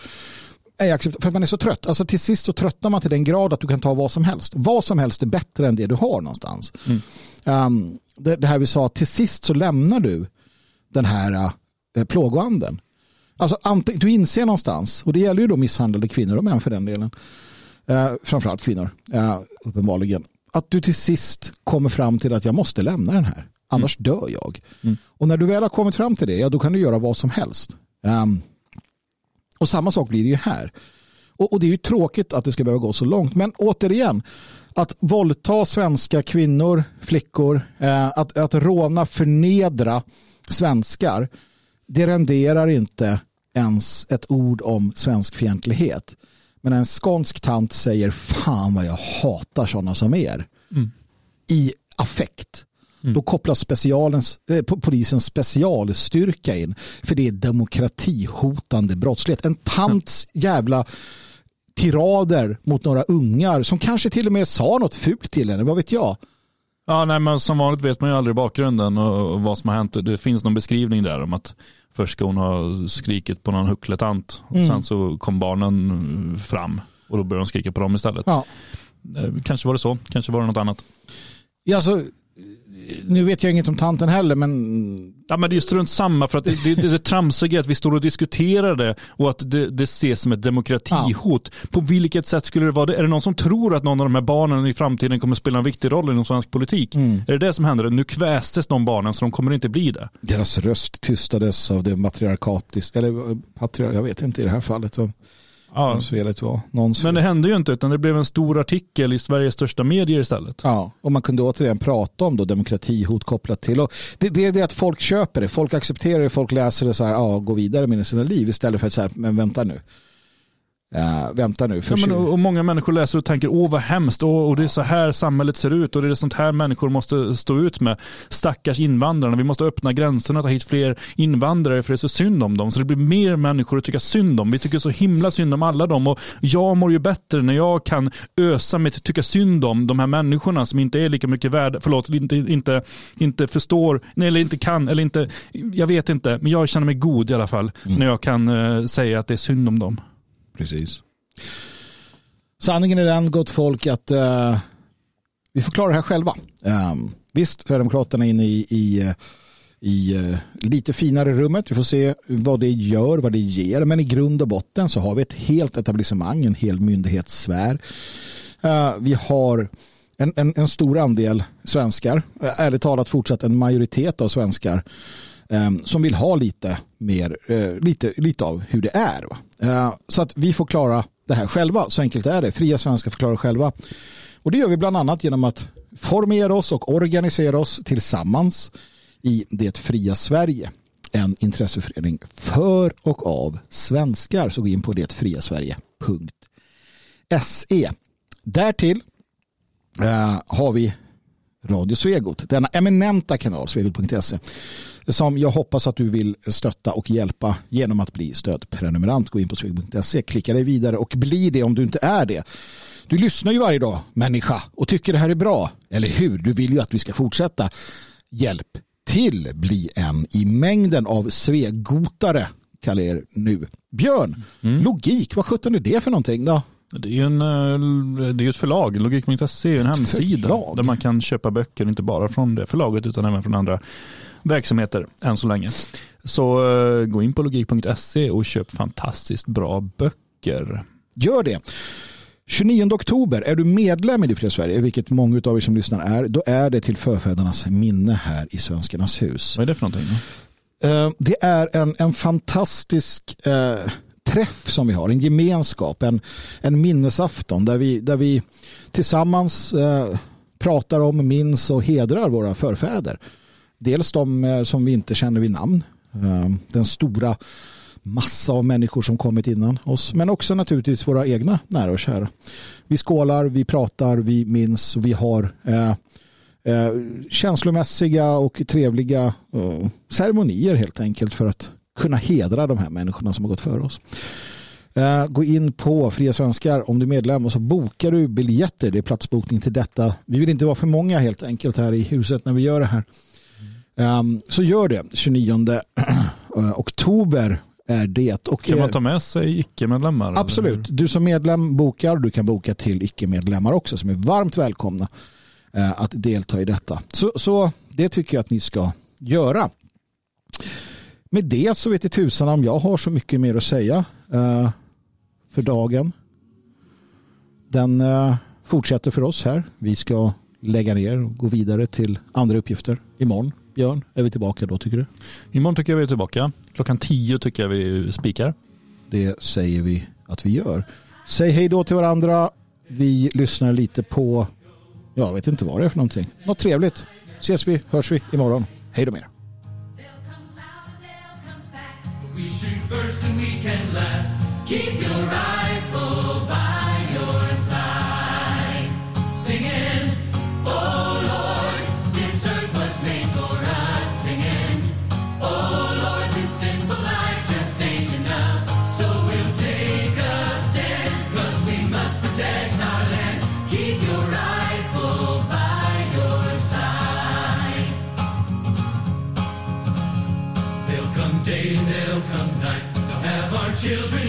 Är accept- för man är så trött. Alltså till sist så tröttnar man till den grad att du kan ta vad som helst. Vad som helst är bättre än det du har någonstans. Um, det, det här vi sa, till sist så lämnar du den här uh, plågoanden. Alltså, du inser någonstans, och det gäller ju då misshandlade kvinnor och män för den delen, eh, framförallt kvinnor, eh, uppenbarligen, att du till sist kommer fram till att jag måste lämna den här, annars mm. dör jag. Mm. Och när du väl har kommit fram till det, ja då kan du göra vad som helst. Um, och samma sak blir det ju här. Och, och, det är ju tråkigt att det ska behöva gå så långt, men återigen, att våldta svenska kvinnor, flickor, eh, att, att råna, förnedra svenskar, det renderar inte ens ett ord om svensk fientlighet. Men en skånsk tant säger fan vad jag hatar sådana som er. Mm. I affekt. Mm. Då kopplas specialens, eh, polisens specialstyrka in. För det är demokratihotande brottslighet. En tants jävla tirader mot några ungar som kanske till och med sa något fult till henne, vad vet jag. Ja, nej, men som vanligt vet man ju aldrig bakgrunden och, vad som har hänt. Det finns någon beskrivning där om att först ska hon ha skrikit på någon huckletant och mm. sen så kom barnen fram och då började de skrika på dem istället. Ja. Eh, kanske var det så, kanske var det något annat. Ja, alltså, nu vet jag inget om tanten heller, men... Ja, men det är strunt samma, för att det, det, det, det tramsiga att vi står och diskuterar det och att det, det ses som ett demokratihot. Ja. På vilket sätt skulle det vara det? Är det någon som tror att någon av de här barnen i framtiden kommer att spela en viktig roll inom svensk politik? Mm. Är det det som händer? Nu kvästes de barnen så de kommer inte bli det. Deras röst tystades av det matriarkatiska, eller patriar, jag vet inte i det här fallet. Ja. Felet var. Någons Men det hände ju inte utan det blev en stor artikel i Sveriges största medier istället. Ja, och man kunde återigen prata om då demokratihot kopplat till. Och det, det är det att folk köper det, folk accepterar det, folk läser det så här, ja, gå vidare med sina liv istället för att säga, men vänta nu. Uh, vänta nu. Ja, men, och, många människor läser och tänker, åh vad hemskt, och, och det är så här samhället ser ut och det är sånt här människor måste stå ut med. Stackars invandrarna, vi måste öppna gränserna och ta hit fler invandrare för det är så synd om dem. Så det blir mer människor att tycka synd om. Vi tycker så himla synd om alla dem och jag mår ju bättre när jag kan ösa att tycka synd om de här människorna som inte är lika mycket värda, förlåt, inte, inte, inte förstår, eller inte kan, eller inte, jag vet inte, men jag känner mig god i alla fall mm. när jag kan uh, säga att det är synd om dem. Precis. Sanningen är den, gott folk, att uh, vi får klara det här själva. Um, visst, Sverigedemokraterna är inne i, i, eh, i uh, lite finare rummet. Vi får se vad det gör, vad det ger. Men i grund och botten så har vi ett helt etablissemang, en hel myndighetssfär. Uh, vi har en, en, en, stor andel svenskar, ärligt talat fortsatt en majoritet av svenskar ehm, som vill ha lite mer, lite, lite av hur det är. Eh, så att vi får klara det här själva, så enkelt är det. Fria svenskar får klara själva. Och det gör vi bland annat genom att formera oss och organisera oss tillsammans i Det fria Sverige. En intresseförening för och av svenskar. Så gå in på detfriasverige.se. Därtill eh, har vi Radio Svegot, denna eminenta kanal, svegot.se som jag hoppas att du vill stötta och hjälpa genom att bli stödprenumerant. Gå in på sveg.se, klicka dig vidare och bli det om du inte är det. Du lyssnar ju varje dag, människa, och tycker det här är bra. Eller hur? Du vill ju att vi ska fortsätta. Hjälp till, bli en i mängden av svegotare, kallar er nu. Björn, mm. logik, vad sjutton är det för någonting då? Det är ju en, eh, det är ett förlag, logik.se är en hemsida förlag. där man kan köpa böcker, inte bara från det förlaget utan även från andra verksamheter än så länge. Så uh, gå in på logik.se och köp fantastiskt bra böcker. Gör det. 29 oktober, är du medlem i Det fria Sverige, vilket många av er som lyssnar är, då är det till förfädernas minne här i Svenskarnas hus. Vad är det för någonting? Uh, det är en, en fantastisk uh, träff som vi har, en gemenskap, en, en minnesafton där vi, där vi tillsammans pratar om, minns och hedrar våra förfäder. Dels de eh, som vi inte känner vid namn. Eh, den stora massa av människor som kommit innan oss. Men också naturligtvis våra egna nära och kära. Vi skålar, vi pratar, vi minns och vi har eh, eh, känslomässiga och trevliga eh, ceremonier helt enkelt för att kunna hedra de här människorna som har gått före oss. Eh, gå in på Fria Svenskar om du är medlem och så bokar du biljetter. Det är platsbokning till detta. Vi vill inte vara för många helt enkelt här i huset när vi gör det här. Um, så gör det. 29 eh, oktober är det. Och kan man ta med sig icke-medlemmar? Absolut. Du som medlem bokar. Du kan boka till icke-medlemmar också som är varmt välkomna uh, att delta i detta. Så, så det tycker jag att ni ska göra. Med det så vet i tusan om jag har så mycket mer att säga uh, för dagen. Den uh, fortsätter för oss här. Vi ska lägga ner och gå vidare till andra uppgifter imorgon. Björn, är vi tillbaka då tycker du? Imorgon tycker jag vi är tillbaka. Klockan tio tycker jag vi spikar. Det säger vi att vi gör. Säg hej då till varandra. Vi lyssnar lite på, jag vet inte vad det är för någonting. Något trevligt. Ses vi, hörs vi imorgon. Hej då med er. We shoot first and we can last. Keep your rifle by. children.